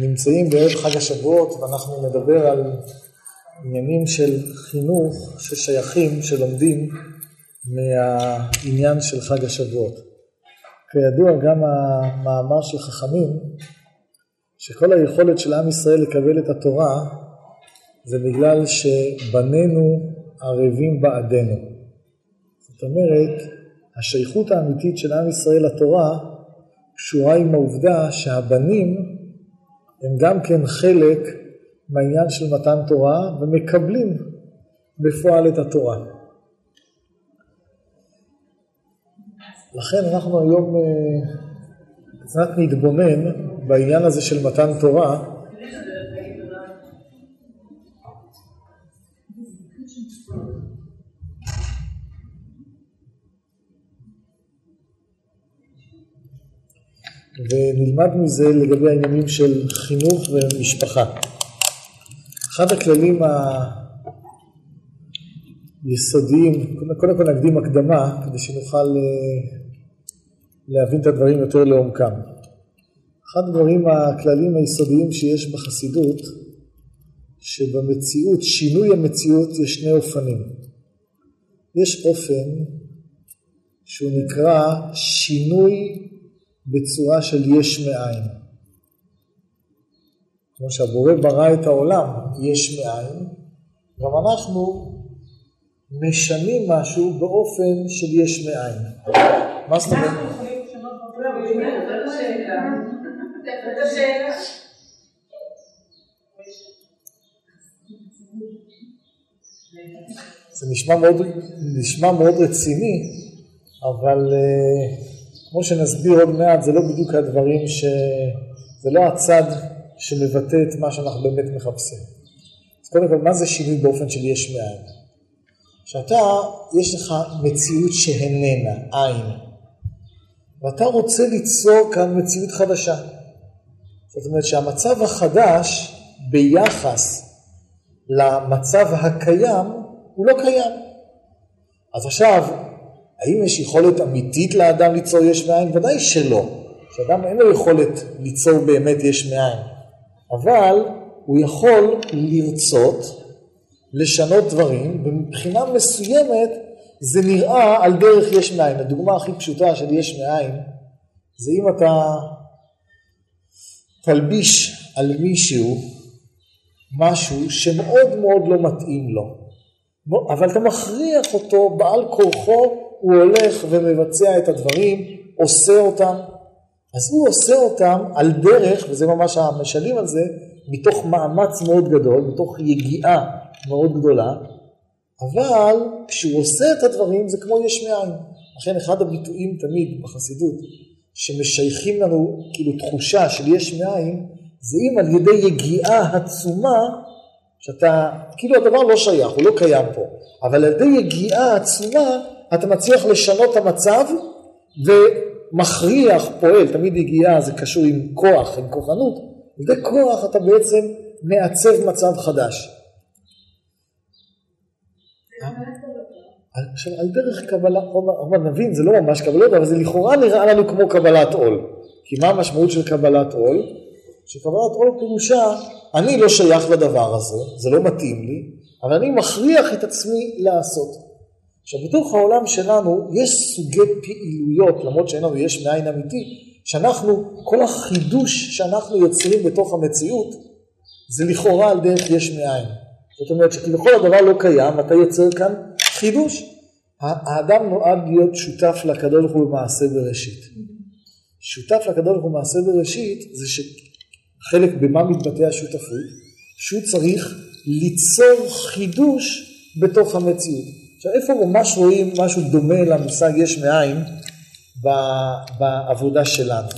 נמצאים בערב חג השבועות ואנחנו נדבר על עניינים של חינוך ששייכים, שלומדים מהעניין של חג השבועות. כידוע גם המאמר של חכמים, שכל היכולת של עם ישראל לקבל את התורה זה בגלל שבנינו ערבים בעדנו. זאת אומרת, השייכות האמיתית של עם ישראל לתורה קשורה עם העובדה שהבנים הם גם כן חלק מהעניין של מתן תורה ומקבלים בפועל את התורה. לכן אנחנו היום אה, קצת נתבונן בעניין הזה של מתן תורה ונלמד מזה לגבי העניינים של חינוך ומשפחה. אחד הכללים היסודיים, קודם כל נקדים הקדמה כדי שנוכל אה, להבין את הדברים יותר לעומקם. אחד הדברים הכלליים היסודיים שיש בחסידות, שבמציאות, שינוי המציאות יש שני אופנים. יש אופן שהוא נקרא שינוי בצורה של יש מאין. כמו שהבורא ברא את העולם יש מאין, גם אנחנו משנים משהו באופן של יש מאין. מה זאת אומרת? זה נשמע מאוד, נשמע מאוד רציני, אבל uh, כמו שנסביר עוד מעט, זה לא בדיוק הדברים ש... זה לא הצד שמבטא את מה שאנחנו באמת מחפשים. אז קודם כל, מה זה שינוי באופן של יש מאין? שאתה, יש לך מציאות שאיננה, עין, ואתה רוצה ליצור כאן מציאות חדשה. זאת אומרת שהמצב החדש ביחס למצב הקיים הוא לא קיים. אז עכשיו, האם יש יכולת אמיתית לאדם ליצור יש מאין? ודאי שלא. שאדם אין לו יכולת ליצור באמת יש מאין. אבל הוא יכול לרצות לשנות דברים, ומבחינה מסוימת זה נראה על דרך יש מאין. הדוגמה הכי פשוטה של יש מאין זה אם אתה תלביש על מישהו משהו שמאוד מאוד לא מתאים לו, אבל אתה מכריח אותו בעל כורחו הוא הולך ומבצע את הדברים, עושה אותם. אז הוא עושה אותם על דרך, וזה ממש המשלים על זה, מתוך מאמץ מאוד גדול, מתוך יגיעה מאוד גדולה, אבל כשהוא עושה את הדברים זה כמו יש מאין. לכן אחד הביטויים תמיד בחסידות, שמשייכים לנו כאילו תחושה של יש מאין, זה אם על ידי יגיעה עצומה, שאתה, כאילו הדבר לא שייך, הוא לא קיים פה, אבל על ידי יגיעה עצומה, אתה מצליח לשנות את המצב ומכריח, פועל, תמיד יגיעה זה קשור עם כוח, עם כוחנות, בכוח אתה בעצם מעצב מצב חדש. עכשיו, על דרך קבלה, עוד נבין, זה לא ממש קבלות, אבל זה לכאורה נראה לנו כמו קבלת עול. כי מה המשמעות של קבלת עול? שקבלת עול פירושה, אני לא שייך לדבר הזה, זה לא מתאים לי, אבל אני מכריח את עצמי לעשות. עכשיו, בתוך העולם שלנו יש סוגי פעילויות, למרות שאין לנו יש מאין אמיתי, שאנחנו, כל החידוש שאנחנו יוצרים בתוך המציאות, זה לכאורה על דרך יש מאין. זאת אומרת שכביכול הדבר לא קיים, אתה יוצר כאן חידוש. האדם נועד להיות שותף לקדוש ברוך הוא במעשה בראשית. שותף לקדוש ברוך הוא במעשה בראשית, זה שחלק במה מתבטא השותפות, שהוא צריך ליצור חידוש בתוך המציאות. עכשיו, איפה ממש רואים משהו דומה למושג יש מאין בעבודה שלנו?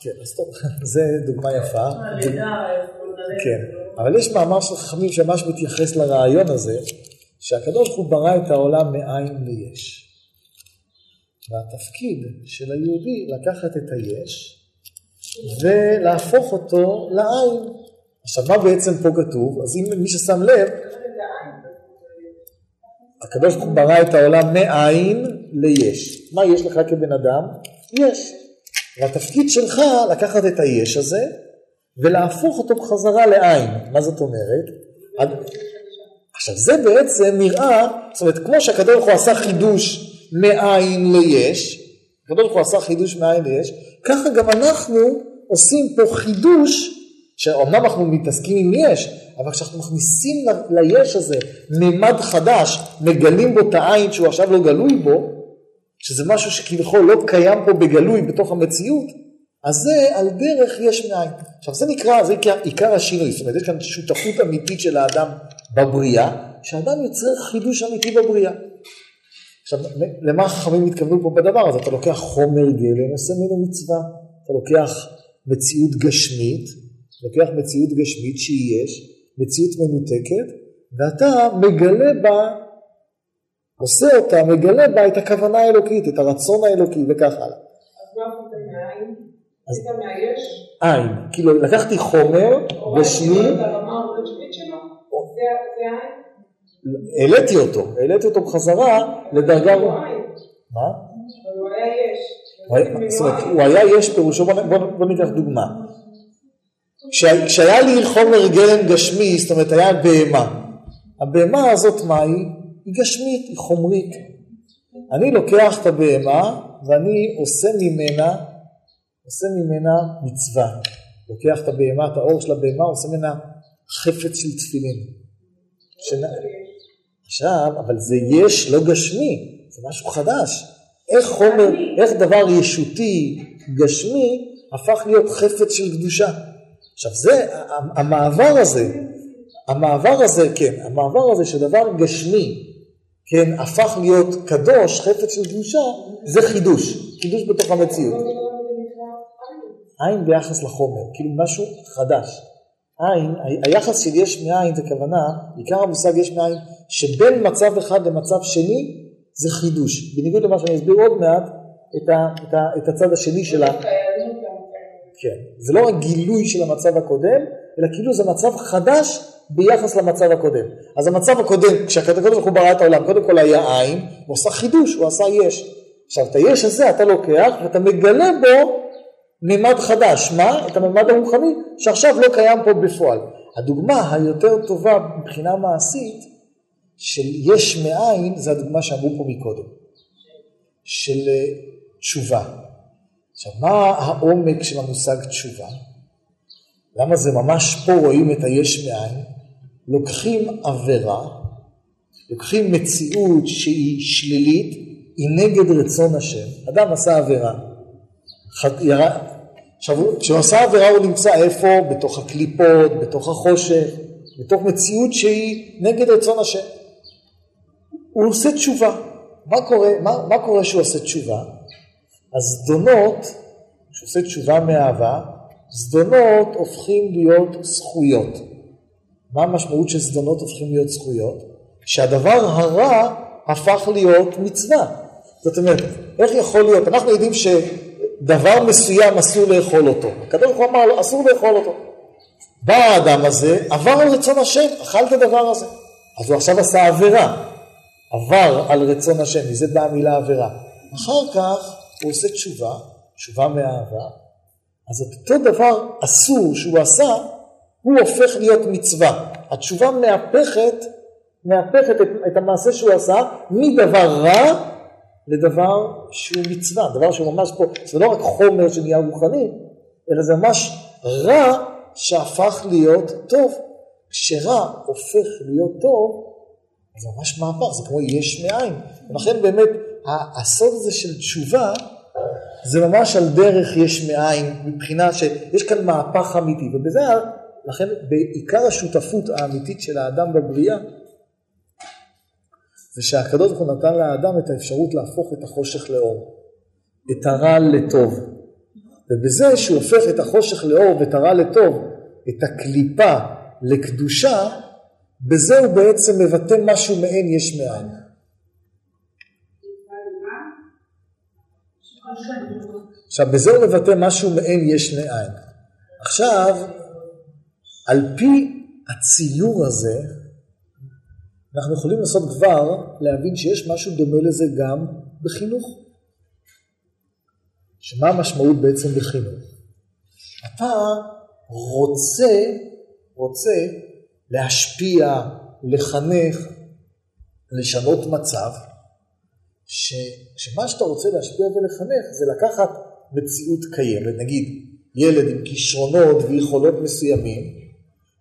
כן, אז טוב, זו דוגמה יפה. כן, אבל יש מאמר של חכמים שממש מתייחס לרעיון הזה, שהקדוש ברוך הוא ברא את העולם מאין ליש. והתפקיד של היהודי לקחת את היש ולהפוך אותו לעין. עכשיו, מה בעצם פה כתוב? אז אם מי ששם לב, הקדוש ברוך הוא ברא את העולם מאין ליש. מה יש לך כבן אדם? יש. והתפקיד שלך לקחת את היש הזה ולהפוך אותו בחזרה לעין. מה זאת אומרת? עכשיו זה בעצם נראה, זאת אומרת כמו שהקדוש ברוך הוא עשה חידוש מאין ליש, הקדוש ברוך הוא עשה חידוש מאין ליש, ככה גם אנחנו עושים פה חידוש, שאומנם אנחנו מתעסקים עם יש, אבל כשאנחנו מכניסים ליש הזה מימד חדש, מגלים בו את העין שהוא עכשיו לא גלוי בו, שזה משהו שכביכול לא קיים פה בגלוי בתוך המציאות, אז זה על דרך יש מאין. עכשיו זה נקרא, זה עיקר השינוי, זאת אומרת יש כאן שותפות אמיתית של האדם בבריאה, שהאדם יוצר חידוש אמיתי בבריאה. עכשיו, למה החכמים התכוונו פה בדבר הזה? אתה לוקח חומר גלם, עושה ממנו מצווה. אתה לוקח מציאות גשמית, לוקח מציאות גשמית שהיא יש, מציאות מנותקת, ואתה מגלה בה, עושה אותה, מגלה בה את הכוונה האלוקית, את הרצון האלוקי וכך הלאה. אז מה עשית מהעין? עשית מהיש? עין. כאילו, לקחתי חומר גשמי. העליתי אותו, העליתי אותו בחזרה לדרגה... מה? הוא היה יש. הוא היה יש פירושו, בוא ניקח דוגמה. כשהיה לי חומר גלם גשמי, זאת אומרת היה בהמה, הבהמה הזאת מה היא? היא גשמית, היא חומרית. אני לוקח את הבהמה ואני עושה ממנה, עושה ממנה מצווה. לוקח את הבהמה, את האור של הבהמה, עושה ממנה חפץ של תפילין. עכשיו, אבל זה יש לא גשמי, זה משהו חדש. איך חומר, איך דבר ישותי, גשמי, הפך להיות חפץ של קדושה. עכשיו זה, המעבר הזה, המעבר הזה, כן, המעבר הזה שדבר גשמי, כן, הפך להיות קדוש, חפץ של קדושה, זה חידוש, חידוש בתוך המציאות. עין ביחס לחומר, כאילו משהו חדש. עין, היחס של יש מאין זה כוונה, עיקר המושג יש מאין, שבין מצב אחד למצב שני זה חידוש. בניגוד למה שאני אסביר עוד מעט, את, ה, את, ה, את הצד השני של ה... כן, זה לא רק גילוי של המצב הקודם, אלא כאילו זה מצב חדש ביחס למצב הקודם. אז המצב הקודם, כשהקדוש ברוך הוא ברא את העולם, קודם כל היה עין, הוא עשה חידוש, הוא עשה יש. עכשיו, את היש הזה אתה לוקח ואתה מגלה בו מימד חדש. מה? את הממד הרוחני שעכשיו לא קיים פה בפועל. הדוגמה היותר טובה מבחינה מעשית של יש מאין, זה הדוגמה שאמרו פה מקודם. של אה, תשובה. עכשיו, מה העומק של המושג תשובה? למה זה ממש פה רואים את היש מאין? לוקחים עבירה, לוקחים מציאות שהיא שלילית, היא נגד רצון השם. אדם עשה עבירה. עכשיו, כשהוא עשה עבירה הוא נמצא איפה? בתוך הקליפות, בתוך החושך, בתוך מציאות שהיא נגד רצון השם. הוא עושה תשובה. מה קורה, מה, מה קורה שהוא עושה תשובה? הזדונות, שעושה תשובה מאהבה, זדונות הופכים להיות זכויות. מה המשמעות שזדונות הופכים להיות זכויות? שהדבר הרע הפך להיות מצווה. זאת אומרת, איך יכול להיות? אנחנו יודעים שדבר מסוים אסור לאכול אותו. הקדוש ברוך הוא אמר לו, אסור לאכול אותו. בא האדם הזה, עבר על רצון השם, אכל את הדבר הזה. אז הוא עכשיו עשה עבירה. עבר על רצון השם, מזה באה המילה עבירה. אחר כך הוא עושה תשובה, תשובה מאהבה, אז את אותו דבר אסור שהוא עשה, הוא הופך להיות מצווה. התשובה מהפכת, מהפכת את, את המעשה שהוא עשה מדבר רע לדבר שהוא מצווה, דבר שהוא ממש פה, זה לא רק חומר שנהיה רוחני, אלא זה ממש רע שהפך להיות טוב. כשרע הופך להיות טוב, זה ממש מהפך, זה כמו יש מאין. ולכן באמת הסוד הזה של תשובה זה ממש על דרך יש מאין, מבחינה שיש כאן מהפך אמיתי, ובזה, לכן בעיקר השותפות האמיתית של האדם בבריאה, זה שהקדוש ברוך הוא נתן לאדם את האפשרות להפוך את החושך לאור, את הרע לטוב. ובזה שהוא הופך את החושך לאור ואת הרע לטוב, את הקליפה לקדושה, בזה הוא בעצם מבטא משהו מעין יש מאין. עכשיו, בזה הוא מבטא משהו מעין יש מאין. עכשיו, על פי הציור הזה, אנחנו יכולים לנסות כבר להבין שיש משהו דומה לזה גם בחינוך. שמה המשמעות בעצם בחינוך? אתה רוצה, רוצה להשפיע, לחנך, לשנות מצב, ש, שמה שאתה רוצה להשפיע ולחנך זה לקחת מציאות קיימת, נגיד ילד עם כישרונות ויכולות מסוימים,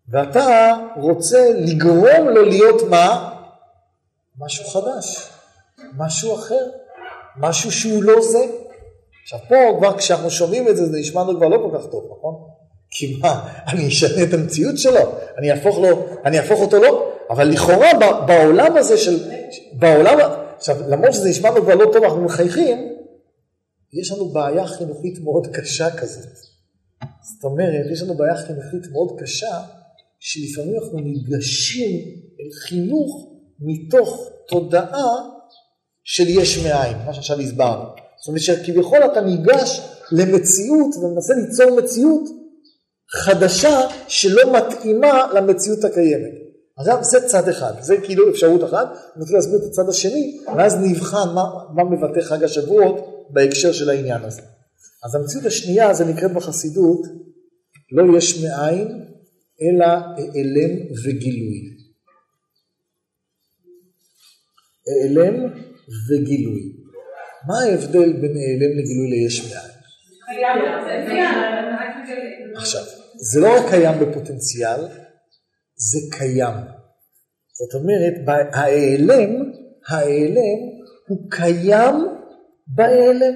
ואתה רוצה לגרום לו להיות מה? משהו חדש, משהו אחר, משהו שהוא לא זה. עכשיו פה כבר כשאנחנו שומעים את זה, זה נשמע לנו כבר לא כל כך טוב, נכון? כי מה, אני אשנה את המציאות שלו, אני אהפוך, לו, אני אהפוך אותו לא, אבל לכאורה בעולם הזה של, בעולם, עכשיו למרות שזה נשמע לנו כבר לא טוב, אנחנו מחייכים, יש לנו בעיה חינוכית מאוד קשה כזאת. זאת אומרת, יש לנו בעיה חינוכית מאוד קשה, שלפעמים אנחנו ניגשים אל חינוך מתוך תודעה של יש מאין, מה שעכשיו הסברנו. זאת אומרת שכביכול אתה ניגש למציאות ומנסה ליצור מציאות חדשה שלא מתאימה למציאות הקיימת. עכשיו זה צד אחד, זה כאילו אפשרות אחת, אני רוצה להסביר את הצד השני, ואז נבחן מה, מה מבטא חג השבועות בהקשר של העניין הזה. אז המציאות השנייה זה נקראת בחסידות לא יש מאין אלא העלם וגילוי. העלם וגילוי. מה ההבדל בין העלם לגילוי ליש מאין? עכשיו, זה לא רק קיים בפוטנציאל, זה קיים. זאת אומרת, ההיעלם, ההיעלם הוא קיים בהיעלם.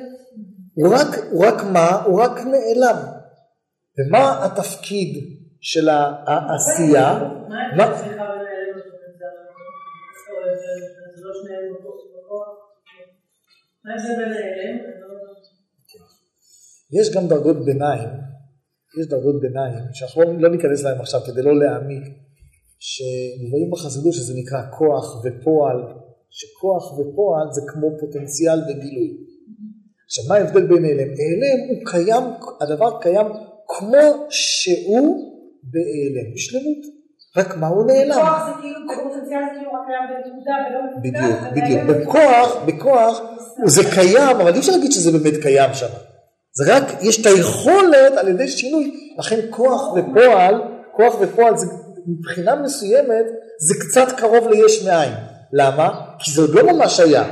הוא רק, הוא רק מה? הוא רק נעלם. ומה התפקיד של העשייה? מה? יש גם דרגות ביניים, יש דרגות ביניים, שאנחנו לא, לא ניכנס להם עכשיו כדי לא להעמיק, שמובאים בחסידות שזה נקרא כוח ופועל, שכוח ופועל זה כמו פוטנציאל וגילוי. עכשיו מה ההבדל בין אלה? העלם הוא קיים, הדבר קיים כמו שהוא בהיעלם, בשלמות. רק מה הוא נעלם? כוח זה כאילו, פוטנציאל זה כאילו רק קיים בנקודה ולא בדיוק, בדיוק. בכוח, בכוח זה קיים, אבל אי אפשר להגיד שזה באמת קיים שם. זה רק, יש את היכולת על ידי שינוי, לכן כוח ופועל, כוח ופועל זה מבחינה מסוימת, זה קצת קרוב ליש מאין. למה? כי זה עוד לא ממש היה.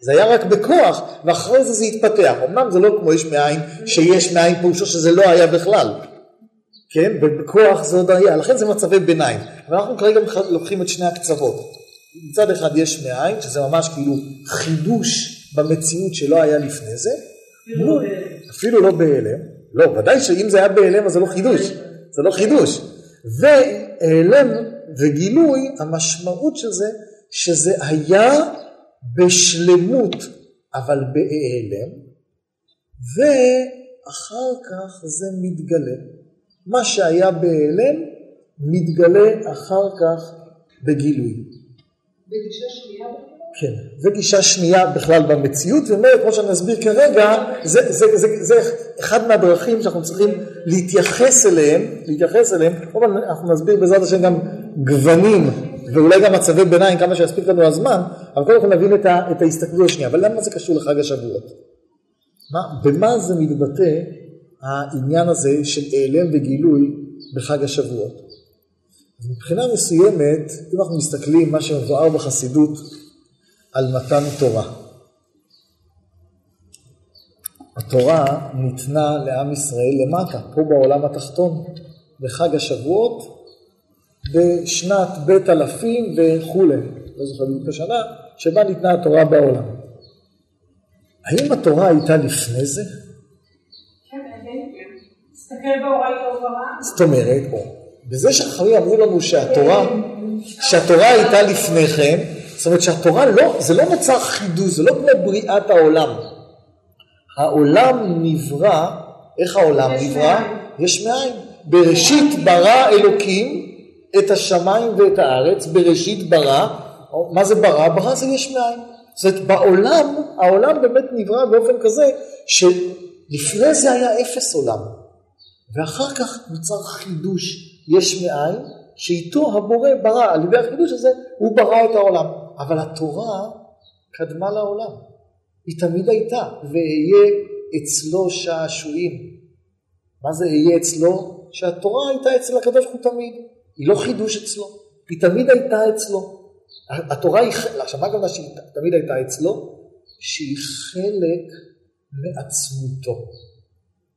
זה היה רק בכוח, ואחרי זה זה התפתח. אמנם זה לא כמו יש מאין, שיש מאין פירושו שזה לא היה בכלל. כן? ובכוח זה עוד היה, לכן זה מצבי ביניים. ואנחנו כרגע לוקחים את שני הקצוות. מצד אחד יש מאין, שזה ממש כאילו חידוש במציאות שלא היה לפני זה. אפילו, לא אפילו לא בהלם. לא, ודאי שאם זה היה בהלם אז זה לא חידוש. זה לא חידוש. והעלם וגילוי, המשמעות של זה, שזה היה בשלמות, אבל בהיעלם, ואחר כך זה מתגלה. מה שהיה בהיעלם מתגלה אחר כך בגילוי. בגישה שנייה? כן, זה גישה שנייה בכלל במציאות, ואומרת, כמו שאני אסביר כרגע, זה, זה, זה, זה, זה אחד מהדרכים שאנחנו צריכים להתייחס אליהם, להתייחס אליהם, כמובן אנחנו נסביר בעזרת השם גם גוונים, ואולי גם מצבי ביניים, כמה שיספיק לנו הזמן, אבל קודם כל נבין את, ה, את ההסתכלות השנייה, אבל למה זה קשור לחג השבועות? מה, במה זה מתבטא העניין הזה של העלם וגילוי בחג השבועות? מבחינה מסוימת, אם אנחנו מסתכלים מה שמבואר בחסידות על מתן תורה. התורה ניתנה לעם ישראל למטה, פה בעולם התחתון, בחג השבועות, בשנת בית אלפים וכולי, לא זוכר בדיוק את השנה, שבה ניתנה התורה בעולם. האם התורה הייתה לפני זה? כן, זאת אומרת, בזה שאחרים אמרו לנו שהתורה, שהתורה הייתה לפניכם, זאת אומרת שהתורה לא, זה לא נוצר חידוש, זה לא כמו בריאת העולם. העולם נברא, איך העולם יש נברא? מאין. יש מאין. בראשית ברא אלוקים את השמיים ואת הארץ, בראשית ברא, מה זה ברא? ברא זה יש מאין. זאת אומרת, בעולם, העולם באמת נברא באופן כזה שלפני זה היה אפס עולם. ואחר כך נוצר חידוש יש מאין, שאיתו הבורא ברא, על ידי החידוש הזה הוא ברא את העולם. אבל התורה קדמה לעולם, היא תמיד הייתה, ואהיה אצלו שעשועים. מה זה אהיה אצלו שהתורה הייתה אצל הקדוש הוא תמיד, היא לא חידוש אצלו, היא תמיד הייתה אצלו. התורה היא, עכשיו מה גם שהיא תמיד הייתה אצלו? שהיא חלק מעצמותו.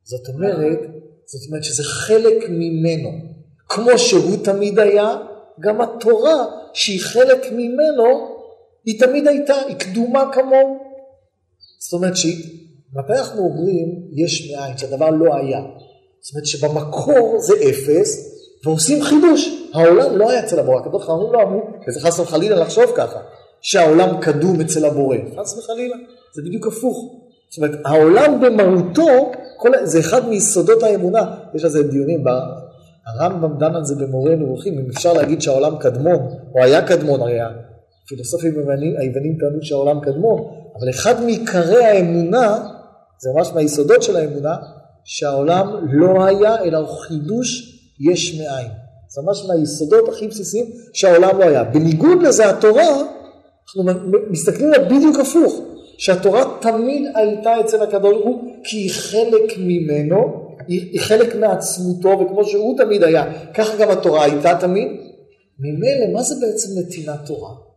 זאת אומרת, זאת אומרת שזה חלק ממנו. כמו שהוא תמיד היה, גם התורה שהיא חלק ממנו, היא תמיד הייתה, היא קדומה כמוהו. זאת אומרת שמתי אנחנו אומרים יש מאין, שהדבר לא היה? זאת אומרת שבמקור זה אפס, ועושים חידוש. העולם לא היה אצל הבורא, הקדוש ברוך הוא לא אמרו, וזה חס וחלילה לחשוב ככה, שהעולם קדום אצל הבורא. חס וחלילה, זה בדיוק הפוך. זאת אומרת, העולם במהותו, כל, זה אחד מיסודות האמונה. יש על זה דיונים, הרמב"ם דן על זה במורה נבוכים, אם אפשר להגיד שהעולם קדמון, או היה קדמון, הרי הפילוסופים היוונים טענו שהעולם קדמון, אבל אחד מעיקרי האמונה, זה ממש מהיסודות של האמונה, שהעולם לא היה, אלא הוא חידוש יש מאין. זה ממש מהיסודות הכי בסיסיים שהעולם לא היה. בניגוד לזה התורה, אנחנו מסתכלים עליה בדיוק הפוך, שהתורה תמיד הייתה אצל הקדוש ברוך הוא כי היא חלק ממנו, היא, היא חלק מעצמותו וכמו שהוא תמיד היה, ככה גם התורה הייתה תמיד. ממילא מה זה בעצם נתינת תורה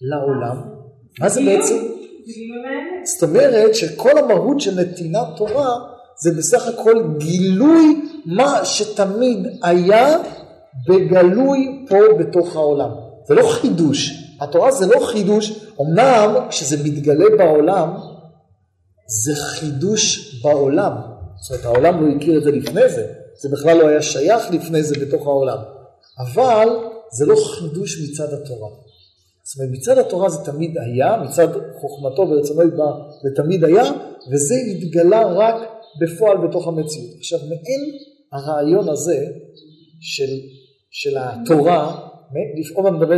לעולם? מה זה בעצם? זאת אומרת שכל המהות של נתינת תורה זה בסך הכל גילוי מה שתמיד היה בגלוי פה בתוך העולם. זה לא חידוש. התורה זה לא חידוש, אמנם כשזה מתגלה בעולם, זה חידוש בעולם. זאת אומרת, העולם לא הכיר את זה לפני זה, זה בכלל לא היה שייך לפני זה בתוך העולם. אבל זה לא חידוש מצד התורה. זאת אומרת, מצד התורה זה תמיד היה, מצד חוכמתו ורצונו יתברך זה תמיד היה, וזה התגלה רק בפועל בתוך המציאות. עכשיו, מעין הרעיון הזה של, של התורה, עוד מעט נדבר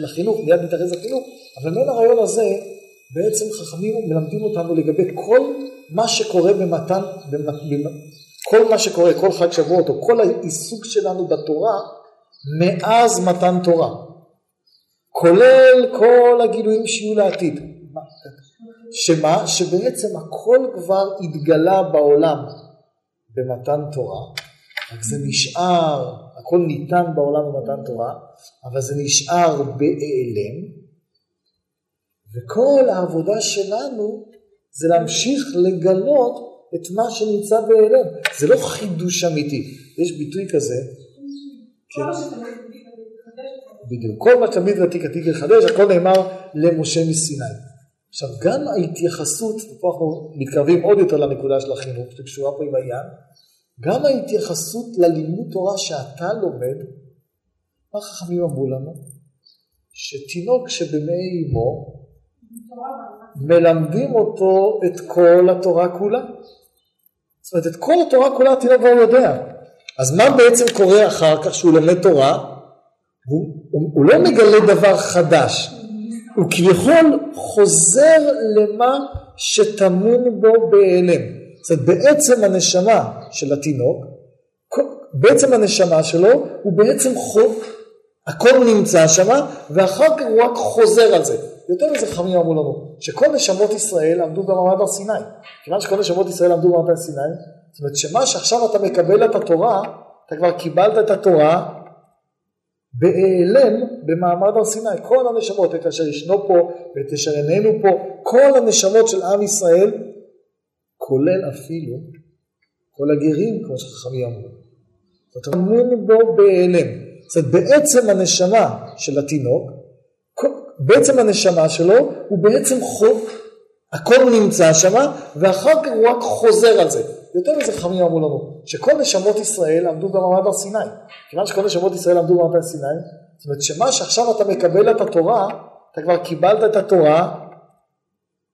לחינוך, מיד נתייחס לחינוך, אבל מעין הרעיון הזה, בעצם חכמים מלמדים אותנו לגבי כל מה שקורה במתן, כל מה שקורה, כל חג שבועות, או כל העיסוק שלנו בתורה, מאז מתן תורה. כולל כל הגילויים שיהיו לעתיד. שמה? שבעצם הכל כבר התגלה בעולם במתן תורה, רק זה נשאר, הכל ניתן בעולם במתן תורה, אבל זה נשאר בהיעלם, וכל העבודה שלנו זה להמשיך לגלות את מה שנמצא בהיעלם. זה לא חידוש אמיתי, יש ביטוי כזה. כן. בדיוק, כל מה תמיד ותיק עתיק לחדש, הכל נאמר למשה מסיני. עכשיו גם ההתייחסות, ופה אנחנו מתקרבים עוד יותר לנקודה של החינוך שקשורה פה עם העניין, גם ההתייחסות ללימוד תורה שאתה לומד, מה חכמים אמרו לנו? שתינוק שבמעי אמו, מלמדים אותו את כל התורה כולה. זאת אומרת, את כל התורה כולה התינוק כבר יודע. אז מה בעצם קורה אחר כך שהוא לומד תורה? הוא, הוא, הוא לא מגלה דבר חדש, הוא כביכול חוזר למה שטמון בו בהיעלם. זאת אומרת, בעצם הנשמה של התינוק, בעצם הנשמה שלו הוא בעצם חוק, הכל נמצא שם, ואחר כך הוא רק חוזר על זה. יותר מזה חכמים אמרו לנו, שכל נשמות ישראל עמדו במעמד הר סיני. כיוון שכל נשמות ישראל עמדו במעמד הר סיני, זאת אומרת שמה שעכשיו אתה מקבל את התורה, אתה כבר קיבלת את התורה בהיעלם במעמד הר סיני. כל הנשמות, את אשר ישנו פה ואת אשר איננו פה, כל הנשמות של עם ישראל, כולל אפילו כל הגרים, כמו שחכמים אמרו. זאת אומרת, בו בהיעלם. זאת אומרת, בעצם הנשמה של התינוק, בעצם הנשמה שלו הוא בעצם חוק, הכל נמצא שם, ואחר כך הוא רק חוזר על זה. יותר מזה חכמים אמרו לנו, שכל נשמות ישראל עמדו במעמד הר סיני. כיוון שכל נשמות ישראל עמדו במעמד הר סיני, זאת אומרת שמה שעכשיו אתה מקבל את התורה, אתה כבר קיבלת את התורה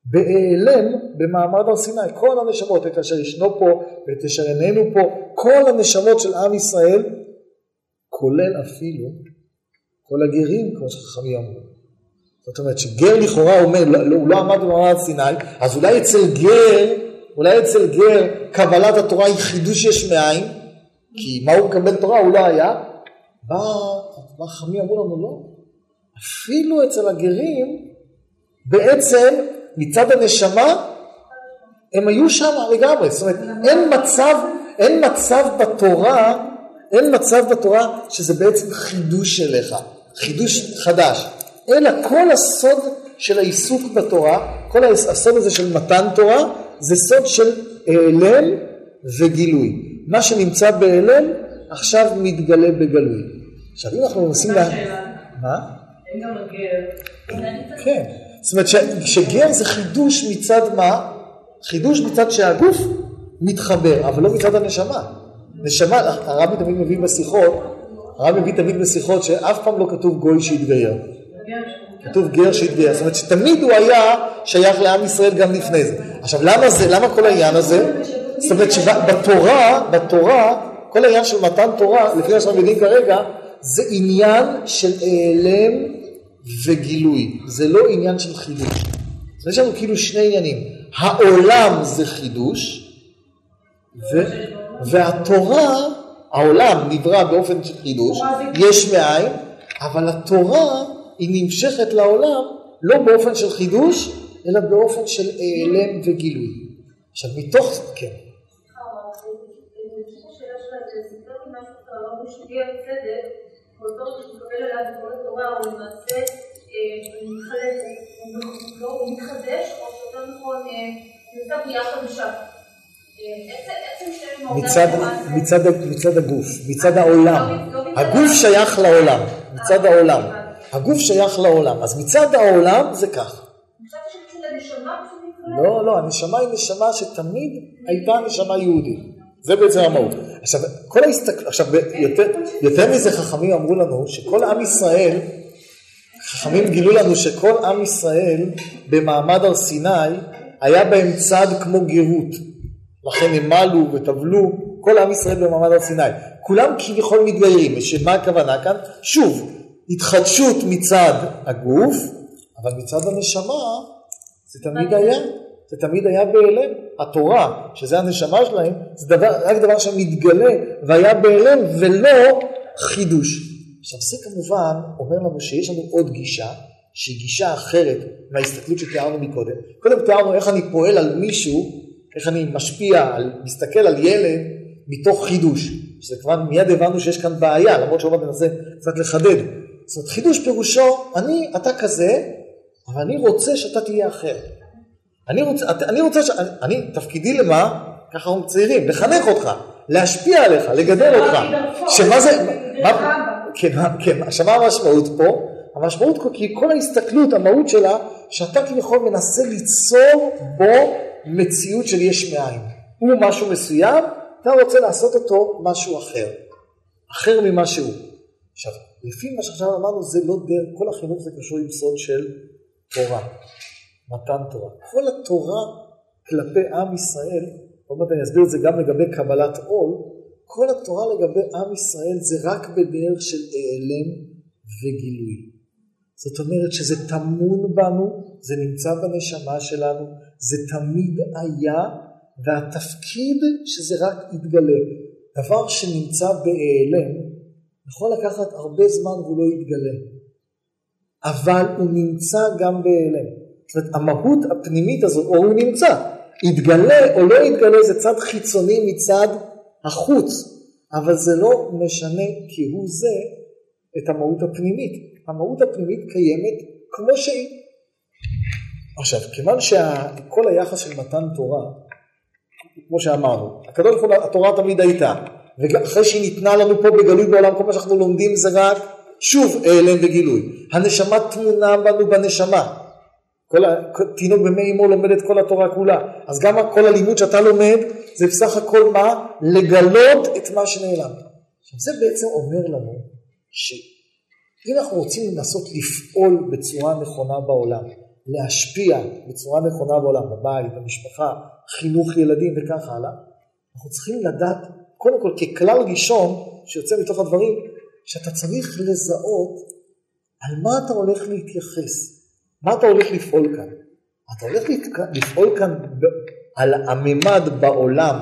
בהיעלם במעמד הר סיני. כל הנשמות, את אשר ישנו פה ואת אשר איננו פה, כל הנשמות של עם ישראל, כולל אפילו כל הגרים, כמו שחכמים אמרו. זאת אומרת שגר לכאורה אומר, לא, לא, הוא לא עמד במעמד סיני, אז אולי אצל גר אולי אצל גר קבלת התורה היא חידוש יש מאין, כי מה הוא מקבל תורה? הוא לא היה. בא, חמי אמרו לנו? לא. אפילו אצל הגרים, בעצם מצד הנשמה, הם היו שם לגמרי. זאת אומרת, אין מצב, אין מצב בתורה אין מצב בתורה שזה בעצם חידוש אליך, חידוש חדש, אלא כל הסוד של העיסוק בתורה, כל הסוד הזה של מתן תורה, זה סוד של העלם וגילוי. מה שנמצא בהעלם עכשיו מתגלה בגלוי. עכשיו אם אנחנו מנסים לה... מה? כן. זאת אומרת שגר זה חידוש מצד מה? חידוש מצד שהגוף מתחבר, אבל לא מצד הנשמה. נשמה, הרבי תמיד מביא בשיחות, הרבי מביא תמיד בשיחות שאף פעם לא כתוב גוי שהתגייר. כתוב גר שהתגייר, זאת אומרת שתמיד הוא היה שייך לעם ישראל גם לפני זה. עכשיו למה זה, למה כל העניין הזה? זאת אומרת שבתורה, בתורה, כל העניין של מתן תורה, לפי מה שאנחנו יודעים כרגע, זה עניין של העלם וגילוי, זה לא עניין של חידוש. אז יש לנו כאילו שני עניינים, העולם זה חידוש, ו... והתורה, העולם נברא באופן של חידוש, יש מאין, אבל התורה היא נמשכת לעולם לא באופן של חידוש, אלא באופן של העלם וגילוי. עכשיו מתוך, כן. הוא מתחדש, או שיותר נכון, נמצא בנייה חדשה. מצד, מצד, מצד הגוף, מצד העולם. הגוף שייך לעולם, מצד העולם. הגוף שייך לעולם, אז מצד העולם זה כך. לא, לא, הנשמה היא נשמה שתמיד הייתה נשמה יהודית. זה בעצם המהות. עכשיו, כל ההסתכלות, עכשיו, יותר, יותר מזה חכמים אמרו לנו שכל עם ישראל, חכמים גילו לנו שכל עם ישראל במעמד הר סיני היה בהם צד כמו גרות. לכן הם מלו וטבלו, כל עם ישראל במעמד הר סיני. כולם כביכול מתגיירים, שמה הכוונה כאן? שוב, התחדשות מצד הגוף, אבל מצד הנשמה זה תמיד היה, זה תמיד היה בהיעלם. התורה, שזה הנשמה שלהם, זה דבר, רק דבר שמתגלה והיה בהיעלם ולא חידוש. עכשיו זה כמובן אומר לנו שיש לנו עוד גישה, שהיא גישה אחרת מההסתכלות שתיארנו מקודם. קודם תיארנו איך אני פועל על מישהו איך אני משפיע, על, מסתכל על ילד מתוך חידוש. שזה כבר מיד הבנו שיש כאן בעיה, למרות שעוד מנסה קצת לחדד. זאת אומרת, חידוש פירושו, אני, אתה כזה, אבל אני רוצה שאתה תהיה אחר. אני רוצה, אני רוצה, ש... אני, תפקידי למה? ככה אנחנו צעירים, לחנך אותך, להשפיע עליך, לגדל אותך. שמה זה, מה, כן, כן, עכשיו מה המשמעות פה? המשמעות פה, כי כל ההסתכלות, המהות שלה, שאתה כביכול מנסה ליצור בו מציאות של יש מאין. הוא משהו מסוים, אתה רוצה לעשות אותו משהו אחר. אחר ממה שהוא. עכשיו, לפי מה שעכשיו אמרנו, זה לא דרך, כל החינוך זה קשור עם סוד של תורה, מתן תורה. כל התורה כלפי עם ישראל, עוד מעט אני אסביר את זה גם לגבי קבלת עול, כל התורה לגבי עם ישראל זה רק בדרך של העלם וגילוי. זאת אומרת שזה טמון בנו, זה נמצא בנשמה שלנו, זה תמיד היה, והתפקיד שזה רק יתגלה. דבר שנמצא בהיעלם, יכול לקחת הרבה זמן והוא לא יתגלה. אבל הוא נמצא גם בהיעלם. זאת אומרת, המהות הפנימית הזאת, או הוא נמצא, יתגלה או לא יתגלה זה צד חיצוני מצד החוץ, אבל זה לא משנה כהוא זה את המהות הפנימית. המהות הפנימית קיימת כמו שהיא. עכשיו, כיוון שכל היחס של מתן תורה, כמו שאמרנו, הקדוש ברוך הוא, התורה תמיד הייתה, ואחרי שהיא ניתנה לנו פה בגלוי בעולם, כל מה שאנחנו לומדים זה רק, שוב, העלם וגילוי. הנשמה תמונה בנו בנשמה. כל תינוק במי אמו לומד את כל התורה כולה. אז גם כל הלימוד שאתה לומד, זה בסך הכל מה? לגלות את מה שנעלם. עכשיו זה בעצם אומר לנו, שאם אנחנו רוצים לנסות לפעול בצורה נכונה בעולם, להשפיע בצורה נכונה בעולם, בבית, במשפחה, חינוך ילדים וכך הלאה, אנחנו צריכים לדעת, קודם כל ככלל ראשון שיוצא מתוך הדברים, שאתה צריך לזהות על מה אתה הולך להתייחס, מה אתה הולך לפעול כאן. אתה הולך לפעול כאן על הממד בעולם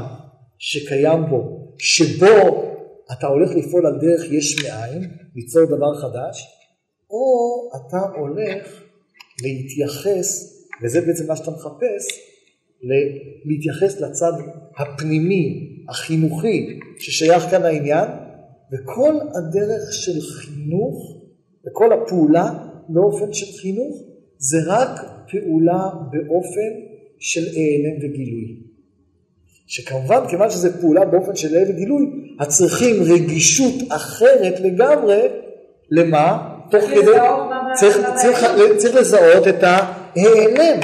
שקיים בו, שבו אתה הולך לפעול על דרך יש מאין, ליצור דבר חדש, או אתה הולך להתייחס, וזה בעצם מה שאתה מחפש, להתייחס לצד הפנימי, החינוכי, ששייך כאן לעניין, וכל הדרך של חינוך, וכל הפעולה באופן של חינוך, זה רק פעולה באופן של העלם וגילוי. שכמובן, כיוון שזה פעולה באופן של העלם וגילוי, הצריכים רגישות אחרת לגמרי, למה? תוך כדי... צריך, צריך, צריך לזהות את ההיעלם.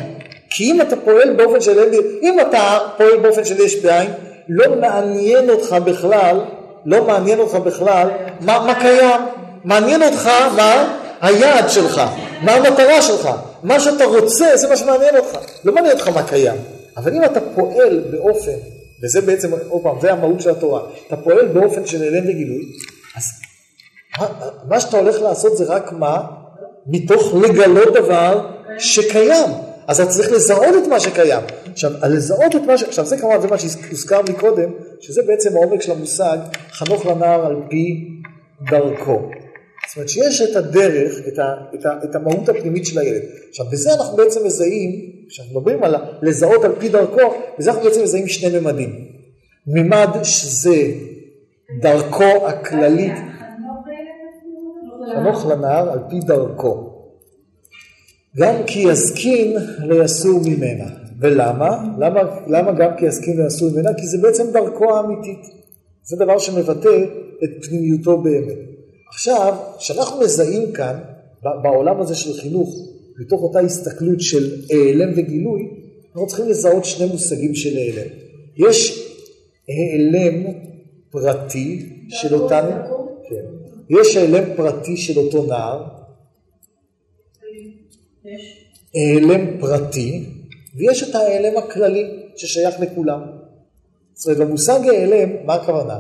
כי אם אתה פועל באופן של אם אתה פועל באופן של יש בעין, לא מעניין אותך בכלל, לא מעניין אותך בכלל מה, מה קיים. מעניין אותך מה היעד שלך, מה המטרה שלך. מה שאתה רוצה, זה מה שמעניין אותך. לא מעניין אותך מה קיים. אבל אם אתה פועל באופן, וזה בעצם, עוד פעם, זה המהות של התורה, אתה פועל באופן של הלם וגילוי, אז מה, מה שאתה הולך לעשות זה רק מה? מתוך לגלות דבר שקיים. אז אתה צריך לזהות את מה שקיים. עכשיו, לזהות את מה ש... עכשיו, זה כמובן, זה מה שהוזכר מקודם, שזה בעצם העומק של המושג חנוך לנער על פי דרכו. זאת אומרת שיש את הדרך, את, ה, את, ה, את המהות הפנימית של הילד. עכשיו, בזה אנחנו בעצם מזהים, כשאנחנו מדברים על לזהות על פי דרכו, בזה אנחנו בעצם מזהים שני ממדים. ממד שזה דרכו הכללית, חנוך לנער על פי דרכו. גם כי יזקין ליסור ממנה. ולמה? למה, למה גם כי יזקין ליסור ממנה? כי זה בעצם דרכו האמיתית. זה דבר שמבטא את פנימיותו באמת. עכשיו, כשאנחנו מזהים כאן, בעולם הזה של חינוך, מתוך אותה הסתכלות של העלם וגילוי, אנחנו צריכים לזהות שני מושגים של העלם. יש העלם פרטי של אותנו, כן. יש העלם פרטי של אותו נער, העלם פרטי, ויש את ההעלם הכללי ששייך לכולם. זאת אומרת, במושג העלם, מה הכוונה?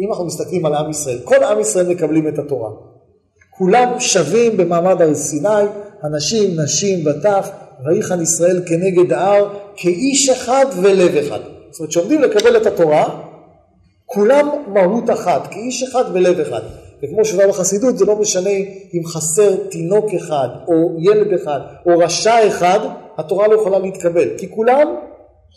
אם אנחנו מסתכלים על עם ישראל, כל עם ישראל מקבלים את התורה. כולם שווים במעמד הר סיני, אנשים, נשים, וטף, ויחן ישראל כנגד ההר, כאיש אחד ולב אחד. זאת אומרת, שעומדים לקבל את התורה, כולם מהות אחת, כאיש אחד ולב אחד. וכמו שבא בחסידות, זה לא משנה אם חסר תינוק אחד, או ילד אחד, או רשע אחד, התורה לא יכולה להתקבל. כי כולם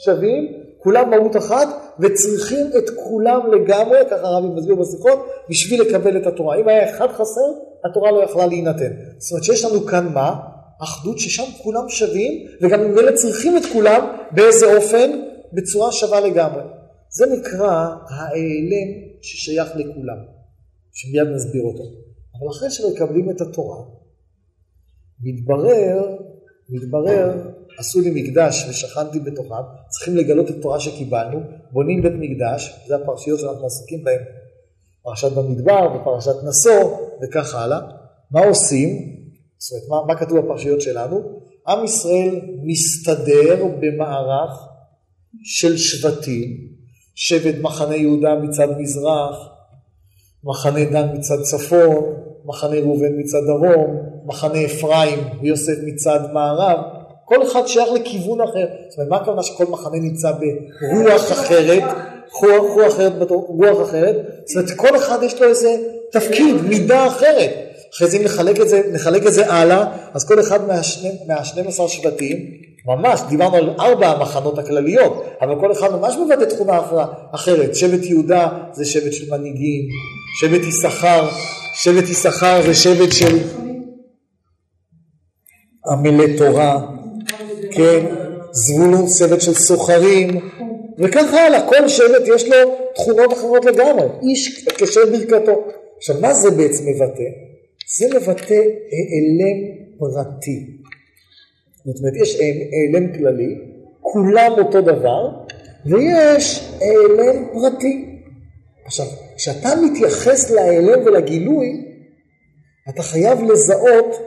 שווים, כולם מהות אחת, וצריכים את כולם לגמרי, ככה הרבי מסביר בשיחות, בשביל לקבל את התורה. אם היה אחד חסר, התורה לא יכלה להינתן. זאת אומרת שיש לנו כאן מה? אחדות ששם כולם שווים, וגם אלה צריכים את כולם, באיזה אופן? בצורה שווה לגמרי. זה נקרא ההיעלם ששייך לכולם. שמיד נסביר אותו. אבל אחרי שמקבלים את התורה, מתברר, מתברר, עשו לי מקדש ושכנתי בתוכם, צריכים לגלות את התורה שקיבלנו, בונים בית מקדש, זה הפרשיות שאנחנו עסוקים בהן, פרשת במדבר ופרשת נשוא וכך הלאה. מה עושים? זאת אומרת, מה, מה כתוב בפרשיות שלנו? עם ישראל מסתדר במערך של שבטים, שבט מחנה יהודה מצד מזרח, מחנה דן מצד צפון, מחנה ראובן מצד דרום, מחנה אפרים ויוסף מצד מערב, כל אחד שייך לכיוון אחר. זאת אומרת, מה הכוונה שכל מחנה נמצא ברוח אחרת, רוח, אחרת, רוח אחרת? זאת אומרת, כל אחד יש לו איזה תפקיד, מידה אחרת. אחרי זה אם נחלק את זה, נחלק את זה הלאה, אז כל אחד מה-12 שבטים, ממש, דיברנו על ארבע המחנות הכלליות, אבל כל אחד ממש מבטא תכונה אחרת. שבט יהודה זה שבט של מנהיגים, שבט יששכר, שבט יששכר זה שבט של עמלי תורה, כן, זבולון שבט של סוחרים, וכך הלאה, כל שבט יש לו תכונות אחרות לגמרי, איש קשר ברכתו. עכשיו, מה זה בעצם מבטא? זה מבטא העלם פרטי. זאת אומרת, יש העלם כללי, כולם אותו דבר, ויש העלם פרטי. עכשיו, כשאתה מתייחס להעלם ולגילוי, אתה חייב לזהות,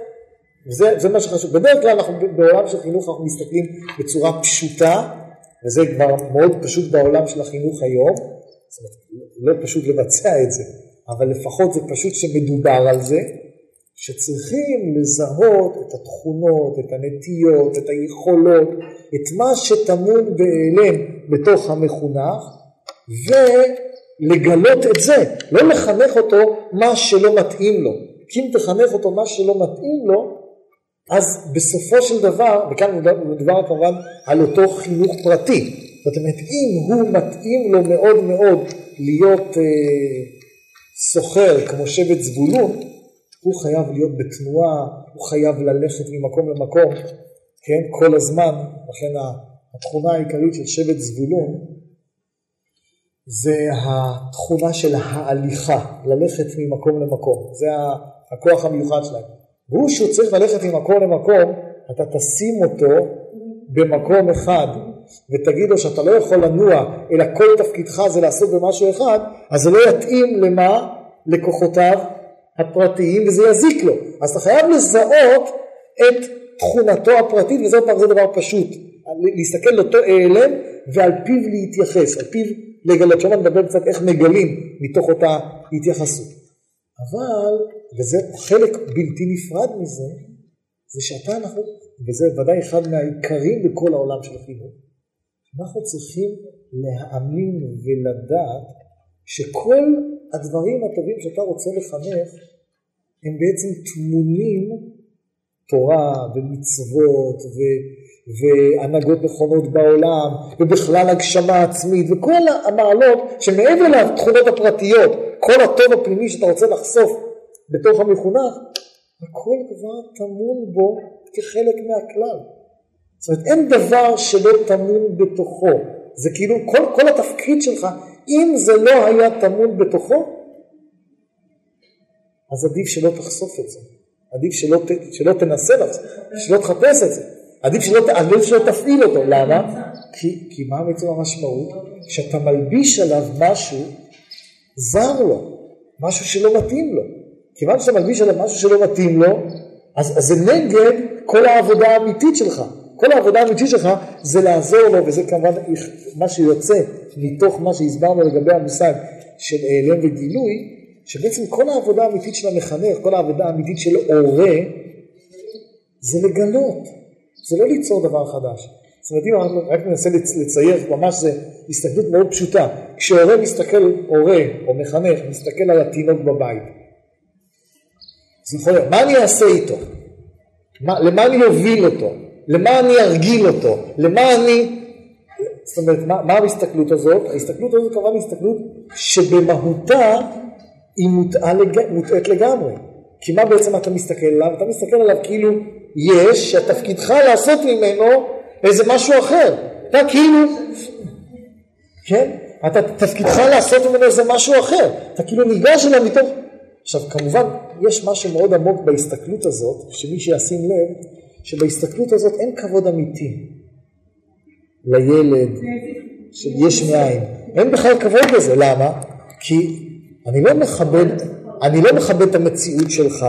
וזה מה שחשוב, בדרך כלל אנחנו בעולם של חינוך אנחנו מסתכלים בצורה פשוטה, וזה כבר מאוד פשוט בעולם של החינוך היום, זאת אומרת, לא פשוט לבצע את זה, אבל לפחות זה פשוט שמדובר על זה, שצריכים לזהות את התכונות, את הנטיות, את היכולות, את מה שטמון בהיעלם בתוך המחונך, ולגלות את זה, לא לחנך אותו מה שלא מתאים לו. כי אם תחנך אותו מה שלא מתאים לו, אז בסופו של דבר, וכאן מדובר כמובן על אותו חינוך פרטי, זאת אומרת אם הוא מתאים לו מאוד מאוד להיות אה, סוחר כמו שבט זבולון, הוא חייב להיות בתנועה, הוא חייב ללכת ממקום למקום, כן, כל הזמן, לכן התכונה העיקרית של שבט זבולון זה התכונה של ההליכה, ללכת ממקום למקום, זה הכוח המיוחד שלהם. והוא שהוא צריך ללכת ממקום למקום, אתה תשים אותו במקום אחד ותגיד לו שאתה לא יכול לנוע, אלא כל תפקידך זה לעסוק במשהו אחד, אז זה לא יתאים למה? לכוחותיו הפרטיים וזה יזיק לו. אז אתה חייב לזהות את תכונתו הפרטית, וזה זה דבר פשוט. להסתכל לאותו העלם ועל פיו להתייחס, על פיו לגלות. שם נדבר קצת איך מגלים מתוך אותה התייחסות. אבל, וזה חלק בלתי נפרד מזה, זה שאתה אנחנו, וזה ודאי אחד מהעיקרים בכל העולם של החינוך, אנחנו צריכים להאמין ולדעת שכל הדברים הטובים שאתה רוצה לחנך הם בעצם טמונים תורה ומצוות ו, והנהגות נכונות בעולם ובכלל הגשמה עצמית וכל המעלות שמעבר לתכונות הפרטיות, כל הטוב הפנימי שאתה רוצה לחשוף בתוך המחונך, הכל כבר טמון בו כחלק מהכלל. זאת אומרת, אין דבר שלא טמון בתוכו. זה כאילו, כל, כל התפקיד שלך, אם זה לא היה טמון בתוכו, אז עדיף שלא תחשוף את זה. עדיף שלא, שלא תנסה לעשות, שלא תחפש את זה. עדיף שלא, עדיף שלא תפעיל אותו. למה? כי, כי מה בעצם המשמעות? שאתה מלביש עליו משהו זר לו, משהו שלא מתאים לו. כיוון שאתה מלביש עליו משהו שלא מתאים לו, אז, אז זה נגד כל העבודה האמיתית שלך. כל העבודה האמיתית שלך זה לעזור לו, וזה כמובן מה שיוצא מתוך מה שהסברנו לגבי המושג של העלם וגילוי, שבעצם כל העבודה האמיתית של המחנך, כל העבודה האמיתית של הורה, זה לגלות, זה לא ליצור דבר חדש. זאת אומרת, אם אנחנו רק ננסה לצייר, ממש זה הסתכלות מאוד פשוטה. כשהורה מסתכל, הורה או מחנך, מסתכל על התינוק בבית, זה יכול להיות, מה אני אעשה איתו? מה, למה אני אוביל אותו? למה אני ארגיל אותו? למה אני... זאת אומרת, מה, מה ההסתכלות הזאת? ההסתכלות הזאת כמובן הסתכלות שבמהותה היא מוטעית לגמרי. כי מה בעצם אתה מסתכל עליו? אתה מסתכל עליו כאילו יש, שתפקידך לעשות ממנו איזה משהו אחר. אתה כאילו, כן? אתה תפקידך לעשות ממנו איזה משהו אחר. אתה כאילו ניגש אליו מתוך... עכשיו כמובן יש משהו מאוד עמוק בהסתכלות הזאת, שמי שישים לב, שבהסתכלות הזאת אין כבוד אמיתי לילד של יש מאין. אין בכלל כבוד לזה, למה? כי אני לא מכבד, אני לא מכבד את המציאות שלך,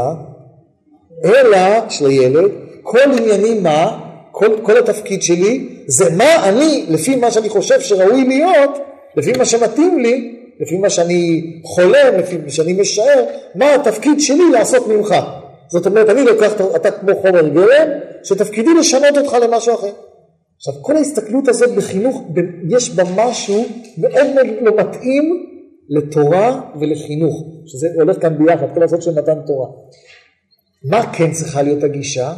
אלא, של הילד, כל ענייני מה, כל, כל התפקיד שלי, זה מה אני, לפי מה שאני חושב שראוי להיות, לפי מה שמתאים לי, לפי מה שאני חולם, לפי מה שאני משער, מה התפקיד שלי לעשות ממך. זאת אומרת, אני לוקח, אתה כמו חומר גלם, שתפקידי לשנות אותך למשהו אחר. עכשיו, כל ההסתכלות הזאת בחינוך, יש בה משהו מאוד לא מתאים לתורה ולחינוך, שזה הולך כאן ביחד, כל הזאת של מתן תורה. מה כן צריכה להיות הגישה?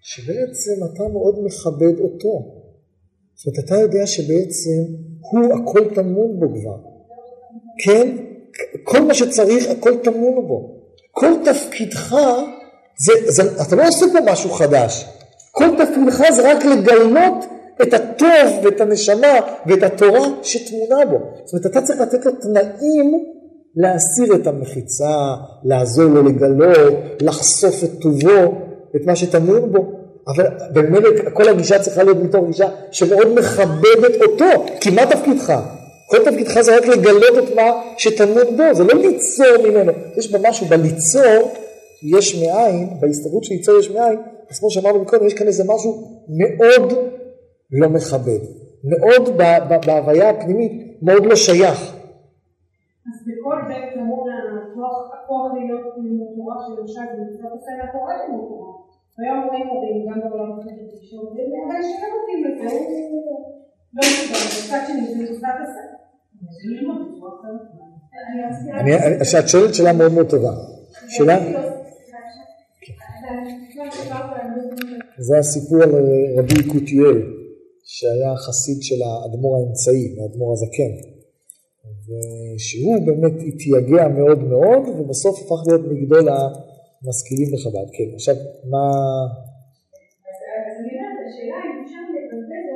שבעצם אתה מאוד מכבד אותו. זאת אומרת, אתה יודע שבעצם הוא הכל טמון בו כבר. כן? כל מה שצריך, הכל טמון בו. כל תפקידך, זה, זה, אתה לא עושה פה משהו חדש. כל תפקידך זה רק לגלות את הטוב ואת הנשמה ואת התורה שטמונה בו. זאת אומרת, אתה צריך לתת לו תנאים להסיר את המחיצה, לעזור לו לגלות, לחשוף את טובו, את מה שטמון בו. אבל באמת כל הגישה צריכה להיות מתוך גישה שמאוד מכבדת אותו, כי מה תפקידך? כל תפקידך זה רק לגלות את מה שטמון בו, זה לא ליצור ממנו. יש בה משהו, בליצור יש מאין, בהסתברות של ליצור יש מאין, אז כמו שאמרנו קודם, יש כאן איזה משהו מאוד לא מכבד, מאוד בהוויה הפנימית, מאוד לא שייך. אז בכל זה טמון הכוח להיות לימוד תורה שלמשל במצוות עשה לקורא לימוד תורה. והיום רואים הורים גם בעולם החלטי שאומרים, אבל שלא מתאים לזה, לא מסוגל, מצד שני זה מצוות עשה. את שואלת שאלה מאוד מאוד טובה. שאלה? זה הסיפור על רבי יקותיאל, שהיה חסיד של האדמו"ר האמצעי, האדמו"ר הזקן. ושהוא באמת התייגע מאוד מאוד, ובסוף הפך להיות מגדול המשכילים בחב"ד. כן, עכשיו, מה... אז אני אומרת, השאלה אם אפשר לבזבז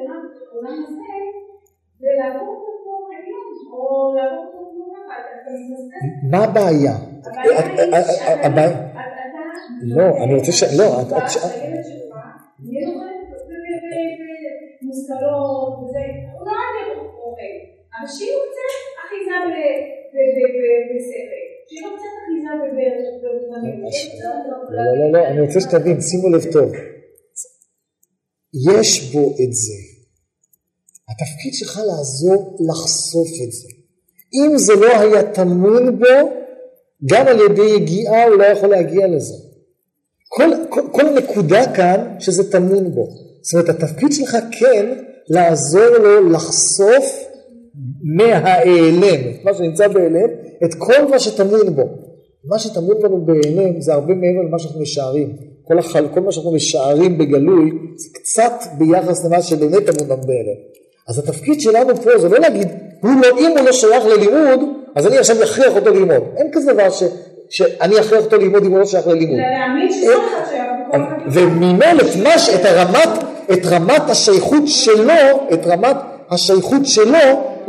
עולם הזה ולעבור אותו עליון, או לעבור אותו כמו ככה, מה הבעיה? הבעיה... לא, אני רוצה ש... לא, את... מושכלות וזה, הוא לא היה אוכל, אבל שיהיו קצת אחיזה שיהיו קצת אחיזה לא, לא, לא, אני רוצה שתבין, שימו לב טוב. יש בו את זה. התפקיד שלך לעזור לחשוף את זה. אם זה לא היה טמון בו, גם על ידי יגיעה הוא לא יכול להגיע לזה. כל, כל, כל נקודה כאן שזה טמון בו. זאת אומרת, התפקיד שלך כן לעזור לו לחשוף מההיעלם, את מה שנמצא בהיעלם, את כל מה שטמון בו. מה שטמון בנו בהיעלם זה הרבה מעבר למה שאנחנו משערים. כל, החל, כל מה שאנחנו משערים בגלוי זה קצת ביחס למה שבאמת טמון לנו בהיעלם. אז התפקיד שלנו פה זה לא להגיד, הוא לא, אם הוא לא שייך ללימוד, אז אני עכשיו אכריח אותו ללמוד. אין כזה דבר ש, שאני אכריח אותו ללמוד אם הוא לא שייך ללימוד. להאמין שזה אחד שייך. וממילא את, הרמת, את רמת השייכות שלו, את רמת השייכות שלו,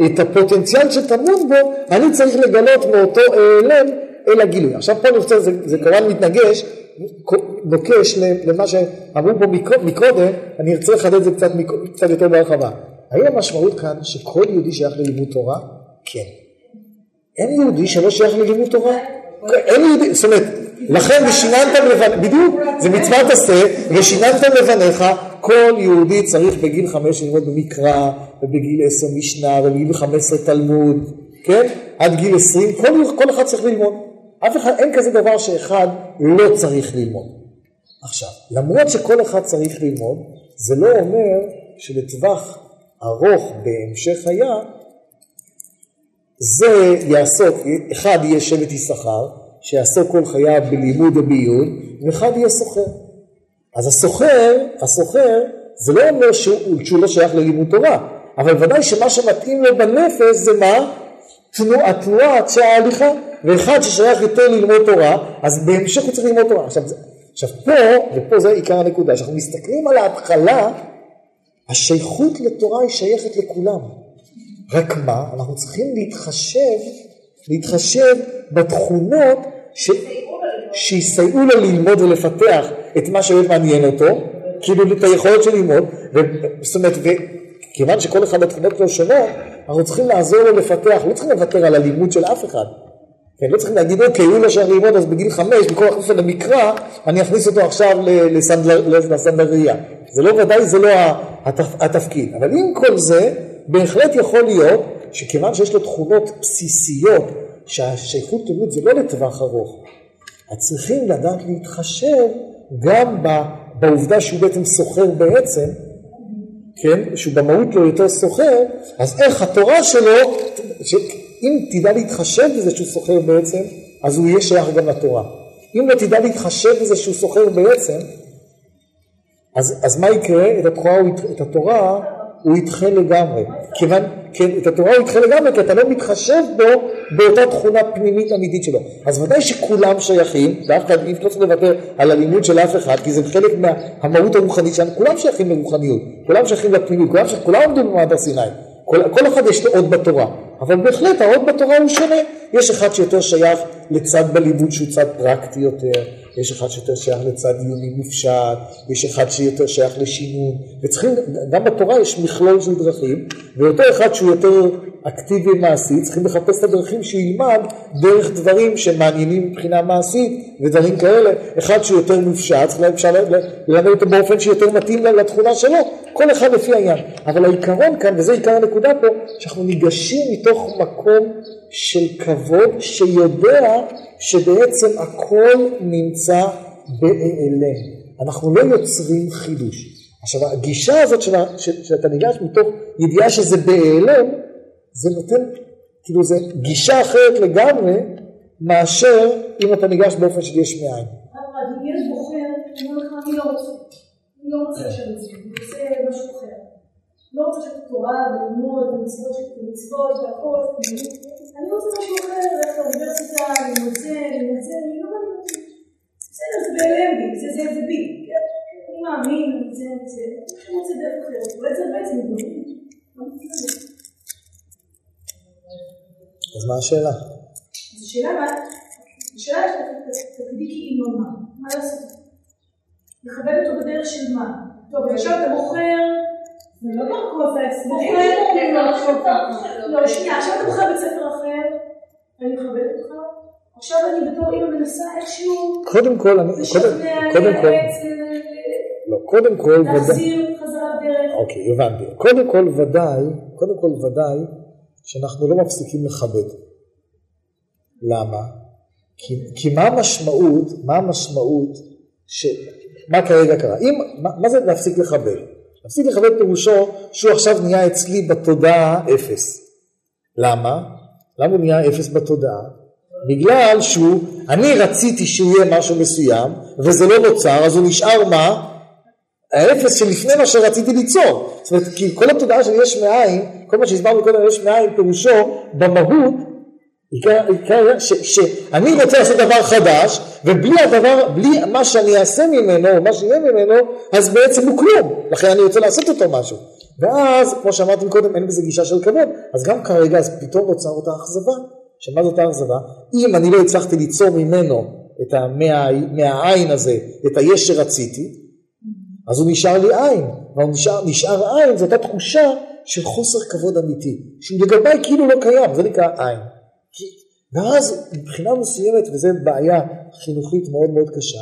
את הפוטנציאל שטמון בו, אני צריך לגלות מאותו העלם אל הגילוי. עכשיו פה אני רוצה, זה, זה כמובן מתנגש, נוקש למה שאמרו פה מקודם, אני ארצה לחדד את זה קצת, קצת יותר בהרחבה. האם המשמעות כאן שכל יהודי שייך ללימוד תורה? כן. אין יהודי שלא שייך ללימוד תורה? אין יהודי, זאת אומרת, לכן ושיננתם לבניך, בדיוק, זה מצוות עשה, ושיננתם לבניך, כל יהודי צריך בגיל חמש ללמוד במקרא, ובגיל עשר משנה, ובגיל חמש עשרה תלמוד, כן? עד גיל עשרים, כל, כל אחד צריך ללמוד. אף אחד, אין כזה דבר שאחד לא צריך ללמוד. עכשיו, למרות שכל אחד צריך ללמוד, זה לא אומר שלטווח ארוך בהמשך חייו, זה יעסוק, אחד יהיה שבט יששכר, שיעסוק כל חייו בלימוד ובעיון, ואחד יהיה סוחר. אז הסוחר, הסוחר, זה לא אומר שהוא, שהוא לא שייך ללימוד תורה, אבל ודאי שמה שמתאים לו בנפש זה מה? תנועה, תנועת שההליכה, ואחד ששייך יותר ללמוד תורה, אז בהמשך הוא צריך ללמוד תורה. עכשיו, עכשיו פה, ופה זה עיקר הנקודה, כשאנחנו מסתכלים על ההתחלה, השייכות לתורה היא שייכת לכולם. רק מה, אנחנו צריכים להתחשב, להתחשב בתכונות ש... שיסייעו לו ללמוד ולפתח את מה שבאמת מעניין אותו, כאילו את היכולת של ללמוד, ו... זאת אומרת, וכיוון שכל אחד התכונות שלו שונות, אנחנו צריכים לעזור לו לפתח, לא צריכים לוותר על הלימוד של אף אחד. כן, לא צריכים להגיד, אוקיי, הוא לא שייך ללמוד, אז בגיל חמש, להכניס אותו למקרא, אני אכניס אותו עכשיו לסנדלריה. זה לא ודאי, זה לא התפקיד. אבל עם כל זה, בהחלט יכול להיות שכיוון שיש לו תכונות בסיסיות, שהשייכות תלמוד זה לא לטווח ארוך, אז צריכים לדעת להתחשב גם בעובדה שהוא בעצם סוחר בעצם, כן, שהוא במהות לא יותר סוחר, אז איך התורה שלו, אם תדע להתחשב בזה שהוא סוחר בעצם, אז הוא יהיה שייך גם לתורה. אם לא תדע להתחשב בזה שהוא סוחר בעצם, אז, אז מה יקרה? את התורה, את התורה הוא ידחה לגמרי. כיוון, כן, את התורה הוא ידחה לגמרי, כי אתה לא מתחשב בו באותה תכונה פנימית אמיתית שלו. אז ודאי שכולם שייכים, ואף אחד אי אפשר לוותר על הלימוד של אף אחד, כי זה חלק מהמהות הרוחנית שלנו, כולם שייכים לרוחניות, כולם שייכים לפנימיות, כולם עומדים במעמד הר סיני. כל, כל אחד יש לו עוד בתורה, אבל בהחלט העוד בתורה הוא שונה. יש אחד שיותר שייך לצד בלימוד שהוא צד פרקטי יותר, יש אחד שיותר שייך לצד עיוני מופשט, יש אחד שיותר שייך לשינון, וצריכים, גם בתורה יש מכלול של דרכים, ואותו אחד שהוא יותר אקטיבי מעשי, צריכים לחפש את הדרכים שהוא ילמד דרך דברים שמעניינים מבחינה מעשית ודברים כאלה. אחד שהוא יותר מופשט, אפשר ללמד אותו באופן שיותר מתאים לתכונה שלו, כל אחד לפי העניין. אבל העיקרון כאן, וזה עיקר הנקודה פה, שאנחנו ניגשים מתוך מקום של כבוד שיודע שבעצם הכל נמצא בהיעלם. אנחנו לא יוצרים חידוש. עכשיו הגישה הזאת שאתה ניגש מתוך ידיעה שזה בהיעלם, זה נותן, כאילו זה גישה אחרת לגמרי מאשר אם אתה ניגש באופן של יש מאין. אני לא רוצה, אני רוצה רוצה רוצה שאת תורה וללמוד ומצוות והכל, אני רוצה משהו אחר, ללכת לאוניברסיטה, ללמוד זה, אני לא אותי. בסדר, זה בהלם זה זה בי. אני מאמין, זה זה, אני רוצה דרך אחרת, אולי זה דברים. אז מה השאלה? אז השאלה מה, השאלה תפקידי כאימא מה, מה לעשות? לכבד אותו בדרך של מה? טוב, עכשיו אתה בוחר, זה לא דרכו זה בוחר, לא, שנייה, עכשיו אתה בוחר בית ספר אחר, אני מכבדת אותך, עכשיו אני בתור אימא מנסה איכשהו קודם כל, אני, קודם, כל, לא, קודם כל, ודאי, להחזיר חזרה לדרך. אוקיי, הבנתי. קודם כל ודאי, קודם כל ודאי, שאנחנו לא מפסיקים לכבד. למה? כי, כי מה המשמעות, מה המשמעות, ש... מה כרגע קרה? אם, מה, מה זה להפסיק לכבד? להפסיק לכבד פירושו שהוא עכשיו נהיה אצלי בתודעה אפס. למה? למה הוא נהיה אפס בתודעה? בגלל שהוא, אני רציתי שהוא יהיה משהו מסוים, וזה לא נוצר, אז הוא נשאר מה? האפס שלפני מה שרציתי ליצור. זאת אומרת, כי כל התודעה של יש מאין, כל מה שהסברנו קודם יש מאין, פירושו במהות, שאני רוצה לעשות דבר חדש, ובלי הדבר, בלי מה שאני אעשה ממנו, או מה שיהיה ממנו, אז בעצם הוא כלום. לכן אני רוצה לעשות אותו משהו. ואז, כמו שאמרתי קודם, אין בזה גישה של כבוד, אז גם כרגע, אז פתאום נוצר אותה אכזבה. שמה זאת האכזבה? אם אני לא הצלחתי ליצור ממנו את מה, מהעין הזה, את היש שרציתי, אז הוא נשאר לי עין, והוא נשאר, נשאר עין, זו אותה תחושה של חוסר כבוד אמיתי, שלגביי כאילו לא קיים, זה נקרא עין. כי- ואז מבחינה מסוימת, וזו בעיה חינוכית מאוד מאוד קשה,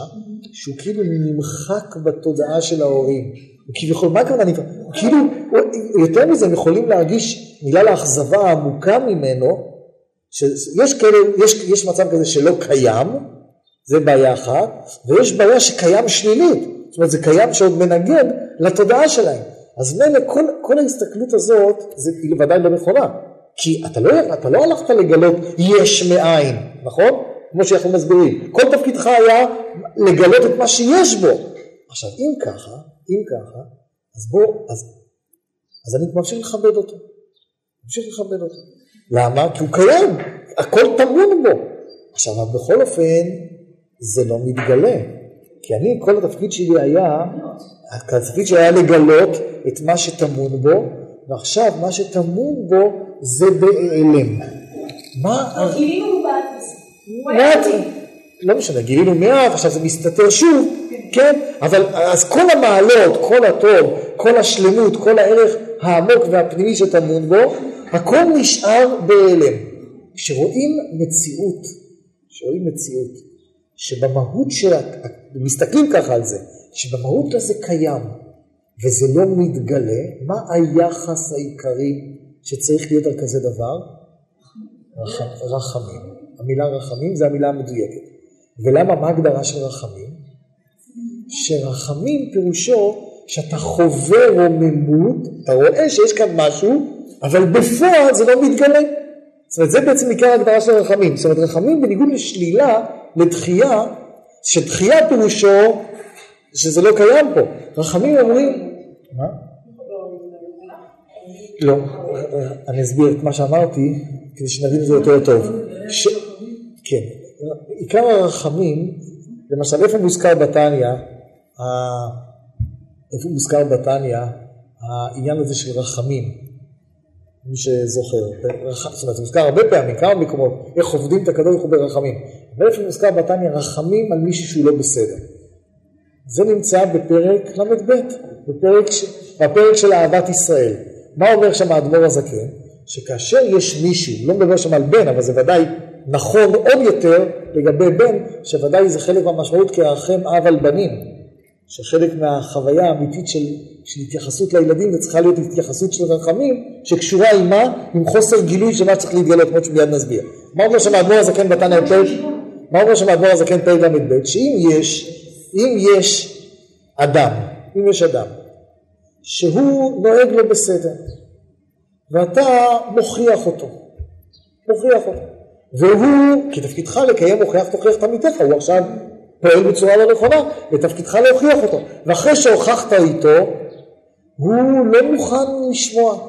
שהוא כאילו נמחק בתודעה של ההורים. הוא כביכול, מה הכוונה? הוא כאילו, יותר מזה, הם יכולים להרגיש, בגלל האכזבה העמוקה ממנו, שיש כאלה, יש, יש מצב כזה שלא קיים, זה בעיה אחת, ויש בעיה שקיים שלילית, זאת אומרת זה קיים שעוד מנגד לתודעה שלהם. אז מילא כל, כל ההסתכלות הזאת, זה, היא ודאי לא נכונה, כי אתה לא, אתה לא הלכת לגלות יש מאין, נכון? כמו שאנחנו מסבירים. כל תפקידך היה לגלות את מה שיש בו. עכשיו אם ככה, אם ככה, אז בוא, אז, אז אני ממשיך לכבד אותו. ממשיך לכבד אותו. למה? כי הוא קיים, הכל טמון בו. עכשיו, בכל אופן, זה לא מתגלה. כי אני, כל התפקיד שלי היה, התפקיד שלי היה לגלות את מה שטמון בו, ועכשיו מה שטמון בו זה בהיעלם. מה... גילינו איתי. לא משנה, גילינו מעט, עכשיו זה מסתתר שוב, כן? אבל אז כל המעלות, כל הטוב, כל השלמות, כל הערך העמוק והפנימי שטמון בו, הכל נשאר בהיעלם. כשרואים מציאות, כשרואים מציאות, שבמהות שלה, מסתכלים ככה על זה, שבמהות הזה קיים, וזה לא מתגלה, מה היחס העיקרי שצריך להיות על כזה דבר? רח- רחמים. המילה רחמים זה המילה המדויקת. ולמה, מה ההגדרה של רחמים? שרחמים פירושו שאתה חווה רוממות, אתה רואה שיש כאן משהו, אבל בפועל זה לא מתגלה. זאת אומרת, זה בעצם עיקר ההגדרה של רחמים. זאת אומרת, רחמים בניגוד לשלילה, לדחייה, שדחייה פירושו שזה לא קיים פה. רחמים אומרים... מה? לא, אני אסביר את מה שאמרתי, כדי שנבין את זה יותר טוב. כן, עיקר הרחמים, למשל איפה מוזכר בתניא, איפה מוזכר בתניא העניין הזה של רחמים, מי שזוכר, זאת אומרת, זה מוזכר הרבה פעמים, כמה מקומות, איך עובדים את הקדוש ברוך הוא ברחמים, אבל איפה מוזכר בתניא רחמים על מישהו שהוא לא בסדר. זה נמצא בפרק ל"ב, בפרק. בפרק של אהבת ישראל. מה אומר שם האדמו"ר הזקן? שכאשר יש מישהו, לא מדבר שם על בן, אבל זה ודאי נכון עוד יותר לגבי בן, שוודאי זה חלק מהמשמעות כרחם אב על בנים, שחלק מהחוויה האמיתית של, של התייחסות לילדים זה צריכה להיות התייחסות של רחמים, שקשורה עם מה? עם חוסר גילוי של מה שצריך להתגלות, כמו שמיד נסביר. מה אומר שם האדמו"ר הזקן בתניא בפרק? מה אומר שם האדמו"ר הזקן פרק ל"ב? שאם יש, אם יש אדם, אם יש אדם, שהוא נוהג לא בסדר, ואתה מוכיח אותו, מוכיח אותו, והוא, כי תפקידך לקיים מוכיח תוכיח את עמיתך, הוא עכשיו פועל בצורה לא נכונה, ותפקידך להוכיח אותו, ואחרי שהוכחת איתו, הוא לא מוכן לשמוע,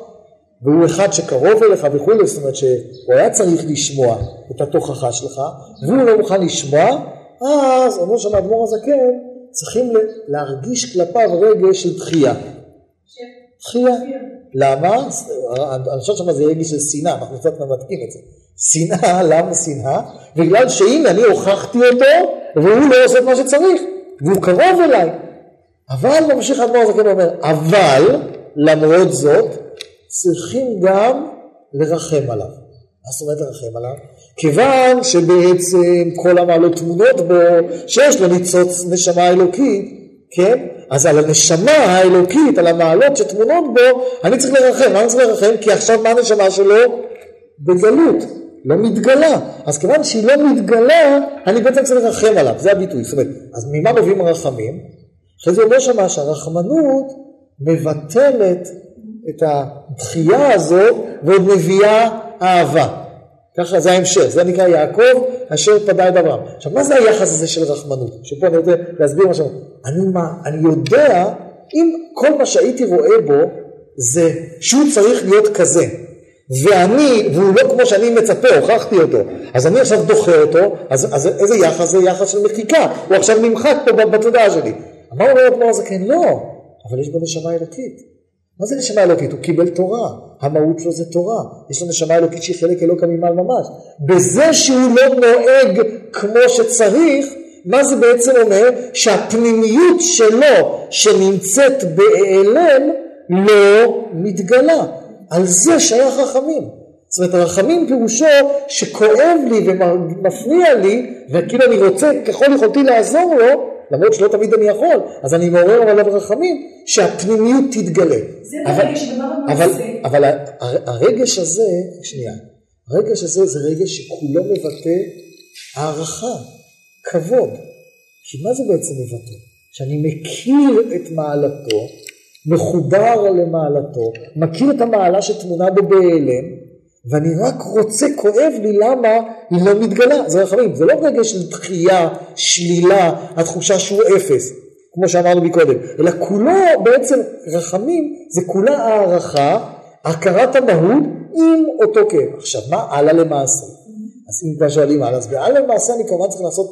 והוא אחד שקרוב אליך וכולי, זאת אומרת שהוא היה צריך לשמוע את התוכחה שלך, והוא לא מוכן לשמוע, אז אומר שם האדמו"ר הזקן, צריכים להרגיש כלפיו רגש של דחייה. דחייה. למה? אני חושב שמה זה רגש של שנאה, אנחנו קצת ממתקים את זה. שנאה, למה שנאה? בגלל שהנה אני הוכחתי אותו והוא לא עושה את מה שצריך, והוא קרוב אליי. אבל ממשיך האדמו"ר הזקן ואומר, אבל למרות זאת צריכים גם לרחם עליו. מה זאת אומרת לרחם עליו? כיוון שבעצם כל המעלות טמונות בו, שיש לו ניצוץ נשמה אלוקית, כן? אז על הנשמה האלוקית, על המעלות שטמונות בו, אני צריך לרחם. למה אני צריך לרחם? כי עכשיו מה הנשמה שלו? בגלות, לא מתגלה. אז כיוון שהיא לא מתגלה, אני בעצם צריך לרחם עליו, זה הביטוי. זאת אומרת, אז ממה מביאים הרחמים? אחרי זה אומר שמה שהרחמנות מבטלת את הדחייה הזו ועוד מביאה אהבה. ככה זה ההמשך, זה נקרא יעקב אשר פדה את אברהם. עכשיו, מה זה היחס הזה של רחמנות? שפה אני רוצה להסביר משהו. אני, מה, אני יודע, אם כל מה שהייתי רואה בו זה שהוא צריך להיות כזה, ואני, והוא לא כמו שאני מצפה, הוכחתי אותו, אז אני עכשיו דוחה אותו, אז, אז איזה יחס? זה יחס של מחיקה, הוא עכשיו נמחק פה בתודעה שלי. מה אומר אדמו"ר הזקן? לא, אבל יש בו נשמה אלוקית. מה זה נשמה אלוקית? הוא קיבל תורה, המהות שלו זה תורה, יש לו נשמה אלוקית שהיא חלק אלוקא ממעל ממש. בזה שהוא לא נוהג כמו שצריך, מה זה בעצם אומר? שהפנימיות שלו שנמצאת בהיעלם לא מתגלה. על זה שייך רחמים. זאת אומרת, הרחמים פירושו שכואב לי ומפריע לי, וכאילו אני רוצה ככל יכולתי לעזור לו, למרות שלא תמיד אני יכול, אז אני מעורר עליו רחמים, שהפנימיות תתגלה. זה ברגש דבר אבל, אבל הרגש הזה, שנייה, הרגש הזה זה רגש שכולו מבטא הערכה, כבוד. כי מה זה בעצם מבטא? שאני מכיר את מעלתו, מחובר למעלתו, מכיר את המעלה שטמונה בו בהיעלם, ואני רק רוצה, כואב לי למה היא לא מתגלה. זה רחמים, זה לא רגש של דחייה, שלילה, התחושה שהוא אפס, כמו שאמרנו מקודם, אלא כולו בעצם רחמים, זה כולה הערכה, הכרת המהות עם אותו כאב. עכשיו, מה הלאה למעשה? אז אם כבר שואלים הלאה, אז בהלאה למעשה אני כמובן צריך לעשות,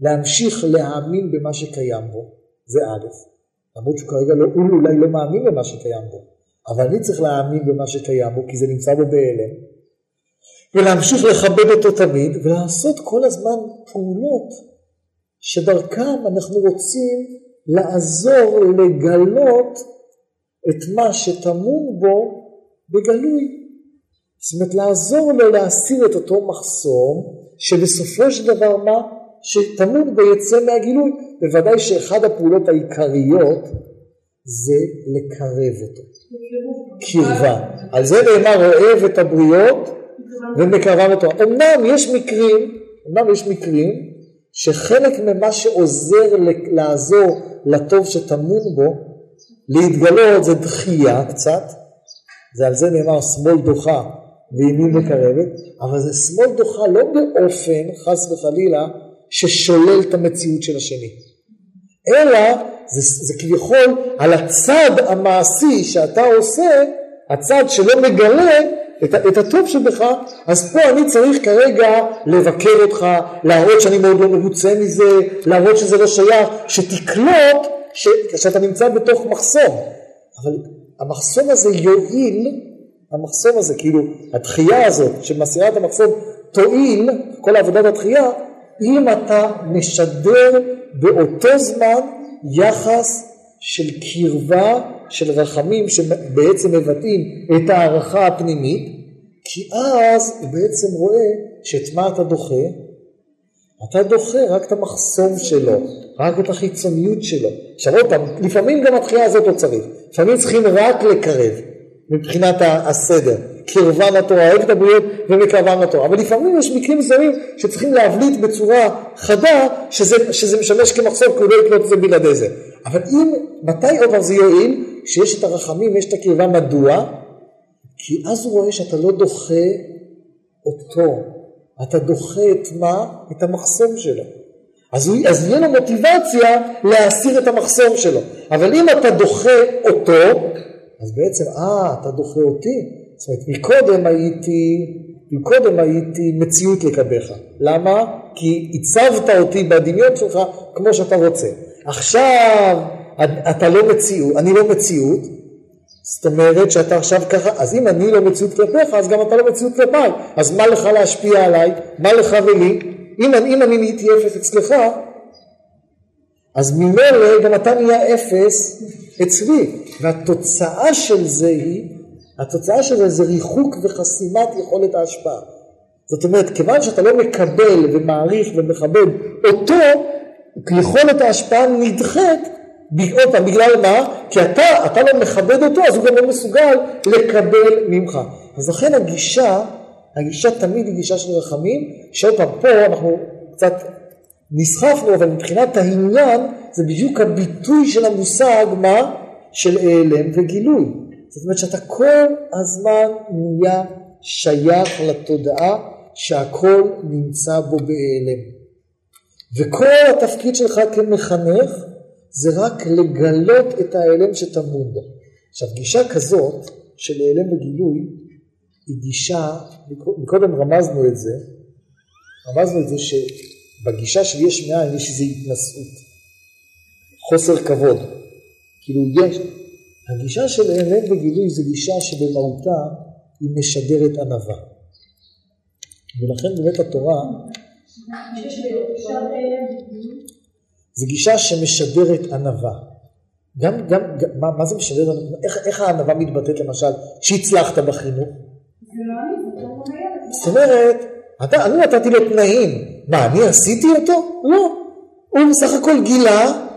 להמשיך להאמין במה שקיים בו, זה א', למרות שהוא כרגע לא, הוא אולי לא מאמין במה שקיים בו, אבל אני צריך להאמין במה שקיים בו, כי זה נמצא בו בהלם. ולהמשיך לכבד אותו תמיד, ולעשות כל הזמן פעולות שדרכם אנחנו רוצים לעזור לגלות את מה שטמון בו בגלוי. זאת אומרת, לעזור לו להסיר את אותו מחסום, שבסופו של דבר מה? שטמון בו יצא מהגילוי. בוודאי שאחד הפעולות העיקריות זה לקרב אותו. קרבה. על זה נאמר אוהב את הבריות ומקרבם לתורה. אמנם יש מקרים, אמנם יש מקרים שחלק ממה שעוזר לעזור לטוב שטמון בו, להתגלות זה דחייה קצת, זה על זה נאמר שמאל דוחה וימין מקרבת, אבל זה שמאל דוחה לא באופן, חס וחלילה, ששולל את המציאות של השני, אלא זה, זה כביכול על הצד המעשי שאתה עושה, הצד שלא מגלה את, את הטוב שבך, אז פה אני צריך כרגע לבקר אותך, להראות שאני מאוד לא מרוצה מזה, להראות שזה לא שייך, שתקלוט ש, שאתה נמצא בתוך מחסום. אבל המחסום הזה יועיל, המחסום הזה, כאילו התחייה הזאת שמסירה את המחסום תועיל, כל עבודת התחייה, אם אתה משדר באותו זמן יחס של קרבה של רחמים שבעצם מבטאים את הערכה הפנימית, כי אז הוא בעצם רואה שאת מה אתה דוחה? אתה דוחה רק את המחסום שלו, רק את החיצוניות שלו. עכשיו עוד פעם, לפעמים גם התחייה הזאת לא צריך, לפעמים צריכים רק לקרב מבחינת הסדר. קרבן לתורה, אוהב את הבריות ומקרבן לתורה. אבל לפעמים יש מקרים מסוימים שצריכים להבליט בצורה חדה שזה, שזה משמש כמחסום, כי הוא לא יקלוט את זה בלעדי זה. אבל אם, מתי עוד זה יועיל? כשיש את הרחמים, יש את הקרבה, מדוע? כי אז הוא רואה שאתה לא דוחה אותו, אתה דוחה את מה? את המחסום שלו. אז, הוא, אז יהיה לו מוטיבציה להסיר את המחסום שלו. אבל אם אתה דוחה אותו, אז בעצם, אה, אתה דוחה אותי, זאת אומרת, מקודם הייתי, מקודם הייתי מציאות לגביך. למה? כי הצבת אותי בדמיון שלך כמו שאתה רוצה. עכשיו אתה לא מציאות, אני לא מציאות, זאת אומרת שאתה עכשיו ככה, אז אם אני לא מציאות כלפיך, אז גם אתה לא מציאות כלפיי. אז מה לך להשפיע עליי? מה לך ולי? אם, אם אני נהייתי אפס אצלך, אז ממילא גם אתה נהיה אפס אצלי. והתוצאה של זה היא, התוצאה של זה זה ריחוק וחסימת יכולת ההשפעה. זאת אומרת, כיוון שאתה לא מקבל ומעריך ומכבד אותו, יכולת ההשפעה נדחית עוד פעם, בגלל מה? כי אתה, אתה לא מכבד אותו, אז הוא גם לא מסוגל לקבל ממך. אז לכן הגישה, הגישה תמיד היא גישה של רחמים, שעוד פעם, פה אנחנו קצת נסחפנו, אבל מבחינת העניין, זה בדיוק הביטוי של המושג, מה? של העלם וגילוי. זאת אומרת שאתה כל הזמן נהיה שייך לתודעה שהכל נמצא בו בהיעלם. וכל התפקיד שלך כמחנך זה רק לגלות את ההיעלם שטמון בו. עכשיו, גישה כזאת של העלם וגילוי היא גישה, מקודם רמזנו את זה, רמזנו את זה שבגישה של יש מאין יש איזו התנשאות, חוסר כבוד. כאילו יש, הגישה של העלם וגילוי זו גישה שבמהותה היא משדרת ענווה. ולכן באמת התורה זו גישה שמשדרת ענווה. גם, גם, גם מה, מה זה משדר, איך, איך הענווה מתבטאת למשל, שהצלחת בחינוך? זאת אומרת, אתה, אני נתתי לו תנאים, מה, אני עשיתי אותו? לא. הוא בסך הכל גילה,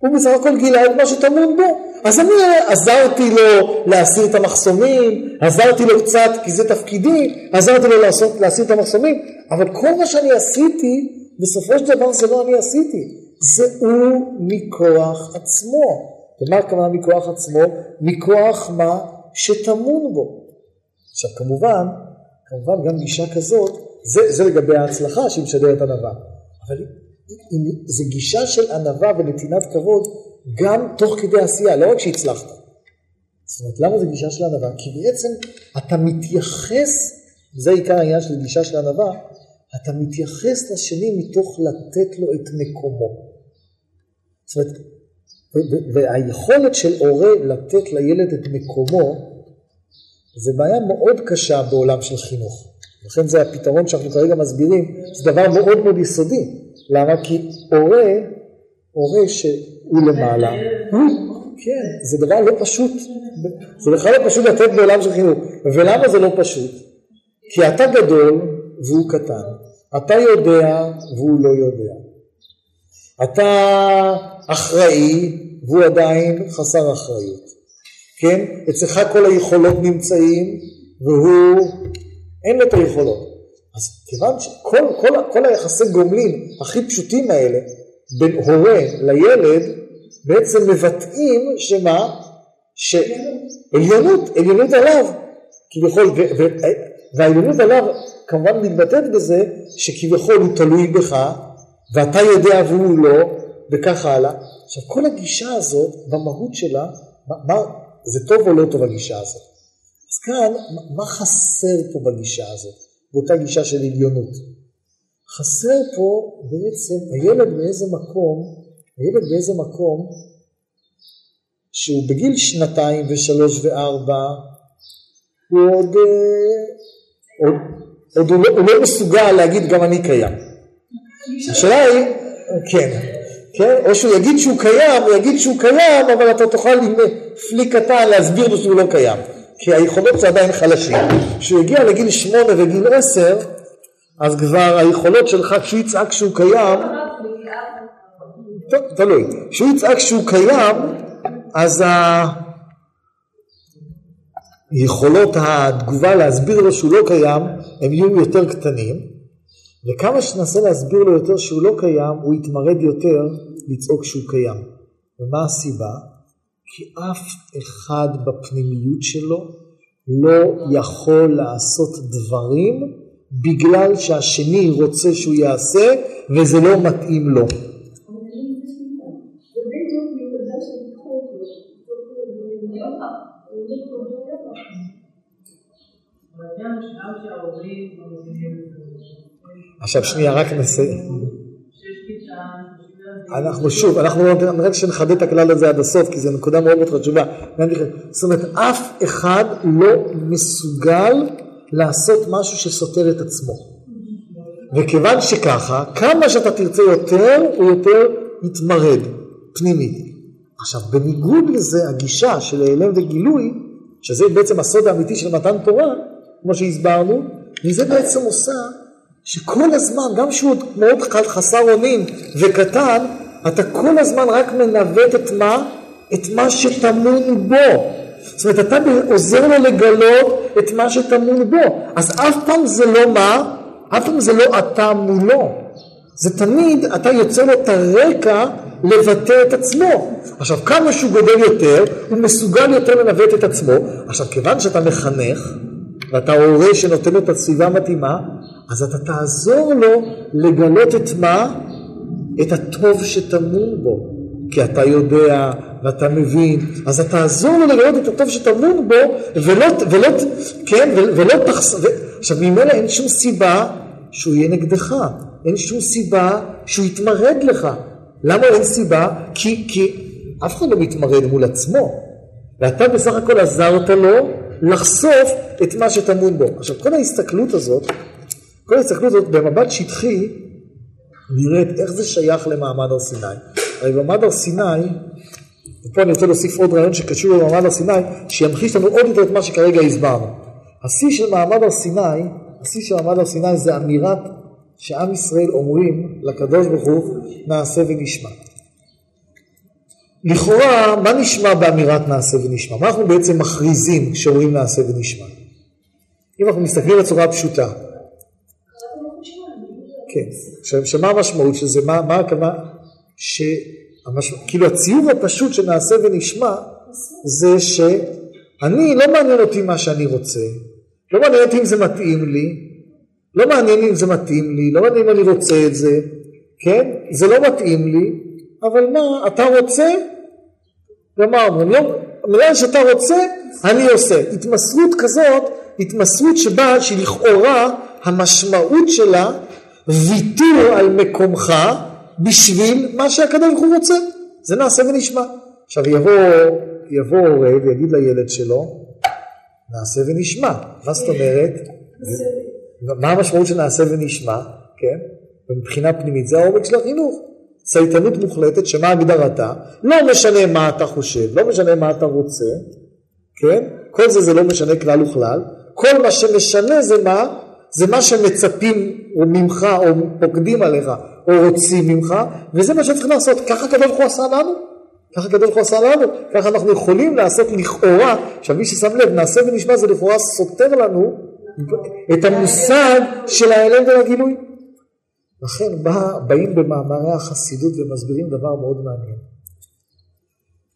הוא בסך הכל גילה את מה שטמון בו. אז אני עזרתי לו להסיר את המחסומים, עזרתי לו קצת, כי זה תפקידי, עזרתי לו לעשות, להסיר את המחסומים, אבל כל מה שאני עשיתי, בסופו של דבר זה לא אני עשיתי, זה הוא מכוח עצמו. ומה הכוונה מכוח עצמו? מכוח מה שטמון בו. עכשיו כמובן, כמובן גם גישה כזאת, זה, זה לגבי ההצלחה שהיא משדרת ענווה. אבל זה גישה של ענווה ונתינת כבוד גם תוך כדי עשייה, לא רק שהצלחת. זאת אומרת, למה זה גישה של ענווה? כי בעצם אתה מתייחס, זה עיקר העניין של גישה של ענווה, אתה מתייחס לשני מתוך לתת לו את מקומו. זאת אומרת, והיכולת של הורה לתת לילד את מקומו, זה בעיה מאוד קשה בעולם של חינוך. לכן זה הפתרון שאנחנו כרגע מסבירים, זה דבר מאוד מאוד יסודי. למה? כי הורה, הורה שהוא למעלה, הוא, כן, זה דבר לא פשוט. זה בכלל לא פשוט לתת בעולם של חינוך. ולמה זה לא פשוט? כי אתה גדול והוא קטן. אתה יודע והוא לא יודע. אתה אחראי והוא עדיין חסר אחריות. כן? אצלך כל היכולות נמצאים והוא אין לו את היכולות. אז כיוון שכל כל, כל היחסי גומלין הכי פשוטים האלה בין הורה לילד בעצם מבטאים שמה? שעליונות, עליונות עליו כביכול, והעליונות עליו כמובן מתבטאת בזה שכביכול הוא תלוי בך ואתה יודע והוא לא וכך הלאה. עכשיו כל הגישה הזאת במהות שלה, מה, מה, זה טוב או לא טוב הגישה הזאת? אז כאן, מה חסר פה בגישה הזאת, באותה גישה של עליונות? חסר פה בעצם הילד באיזה מקום, הילד באיזה מקום שהוא בגיל שנתיים ושלוש וארבע, הוא עוד, אה, עוד, עוד הוא, לא, הוא לא מסוגל להגיד גם אני קיים. השאלה היא, כן, כן? או שהוא יגיד שהוא קיים, הוא יגיד שהוא קיים, אבל אתה תוכל עם פליק קטן להסביר לו שהוא לא קיים. כי היכולות שלו עדיין חלשים. כשהוא יגיע לגיל שמונה וגיל עשר, אז כבר היכולות שלך, כשהוא יצעק שהוא קיים, תלוי. כשהוא יצעק שהוא קיים, אז היכולות התגובה להסביר לו שהוא לא קיים, הם יהיו יותר קטנים, וכמה שננסה להסביר לו יותר שהוא לא קיים, הוא יתמרד יותר לצעוק שהוא קיים. ומה הסיבה? כי אף אחד בפנימיות שלו לא יכול לעשות דברים בגלל שהשני רוצה שהוא יעשה וזה לא מתאים לו. כשההורים... עכשיו שנייה, רק נסיים. אנחנו שוב, אנחנו לא נראה שנחדד את הכלל הזה עד הסוף, כי זו נקודה מאוד מאוד חשובה. זאת אומרת, אף אחד לא מסוגל לעשות משהו שסותר את עצמו. וכיוון שככה, כמה שאתה תרצה יותר, הוא יותר יתמרד פנימית. עכשיו, בניגוד לזה, הגישה של העלם וגילוי, שזה בעצם הסוד האמיתי של מתן תורה, כמו שהסברנו, מזה בעצם עושה שכל הזמן, גם שהוא מאוד חסר אונים וקטן, אתה כל הזמן רק מנווט את מה? את מה שטמון בו. זאת אומרת, אתה עוזר לו לגלות את מה שטמון בו. אז אף פעם זה לא מה? אף פעם זה לא אתה מולו. זה תמיד, אתה יוצר לו את הרקע לבטא את עצמו. עכשיו, כמה שהוא גדול יותר, הוא מסוגל יותר לנווט את עצמו. עכשיו, כיוון שאתה מחנך, ואתה הורה שנותן לו את הסביבה המתאימה, אז אתה תעזור לו לגלות את מה? את הטוב שטמון בו. כי אתה יודע ואתה מבין, אז אתה תעזור לו לגלות את הטוב שטמון בו, ולא, ולא, כן, ולא תחס... ו... עכשיו, ממילא אין שום סיבה שהוא יהיה נגדך, אין שום סיבה שהוא יתמרד לך. למה אין סיבה? כי, כי אף אחד לא מתמרד מול עצמו, ואתה בסך הכל עזרת לו לחשוף את מה שטמון בו. עכשיו, כל ההסתכלות הזאת, כל ההסתכלות הזאת במבט שטחי, נראית איך זה שייך למעמד הר סיני. הרי במעמד הר סיני, ופה אני רוצה להוסיף עוד רעיון שקשור למעמד הר סיני, שימחיש לנו עוד יותר את מה שכרגע הסברנו. השיא של מעמד הר סיני, השיא של מעמד הר סיני זה אמירת שעם ישראל אומרים לקדוש ברוך הוא נעשה ונשמע. לכאורה, מה נשמע באמירת נעשה ונשמע? מה אנחנו בעצם מכריזים כשאומרים נעשה ונשמע? אם אנחנו מסתכלים בצורה פשוטה. כן, עכשיו, שמה המשמעות של זה? מה, מה הכוונה? שהמש... כאילו הציור הפשוט שנעשה ונשמע זה שאני, לא מעניין אותי מה שאני רוצה, לא מעניין אותי אם זה מתאים לי, לא מעניין אם זה מתאים לי, לא מעניין אם אני רוצה את זה, כן? זה לא מתאים לי, אבל מה, אתה רוצה? גמרנו, לא, בגלל שאתה רוצה, אני עושה. התמסרות כזאת, התמסרות שבה, שלכאורה המשמעות שלה ויתור על מקומך בשביל מה שהקדוש ברוך הוא רוצה. זה נעשה ונשמע. עכשיו יבוא, יבוא הורה ויגיד לילד שלו, נעשה ונשמע. מה זאת אומרת? מה המשמעות של נעשה ונשמע? כן? ומבחינה פנימית זה העומק של החינוך. צייתנות מוחלטת, שמה הגדרתה? לא משנה מה אתה חושב, לא משנה מה אתה רוצה, כן? כל זה זה לא משנה כלל וכלל. כל מה שמשנה זה מה? זה מה שמצפים ממך או פוקדים עליך או רוצים ממך, וזה מה שצריך לעשות. ככה הקדוש ברוך הוא עשה לנו. ככה הקדוש ברוך הוא עשה לנו. ככה אנחנו יכולים לעשות לכאורה, עכשיו מי ששם לב, נעשה ונשמע זה לכאורה סותר לנו את המושג של ההלם והגילוי. לכן בא, באים במאמרי החסידות ומסבירים דבר מאוד מעניין.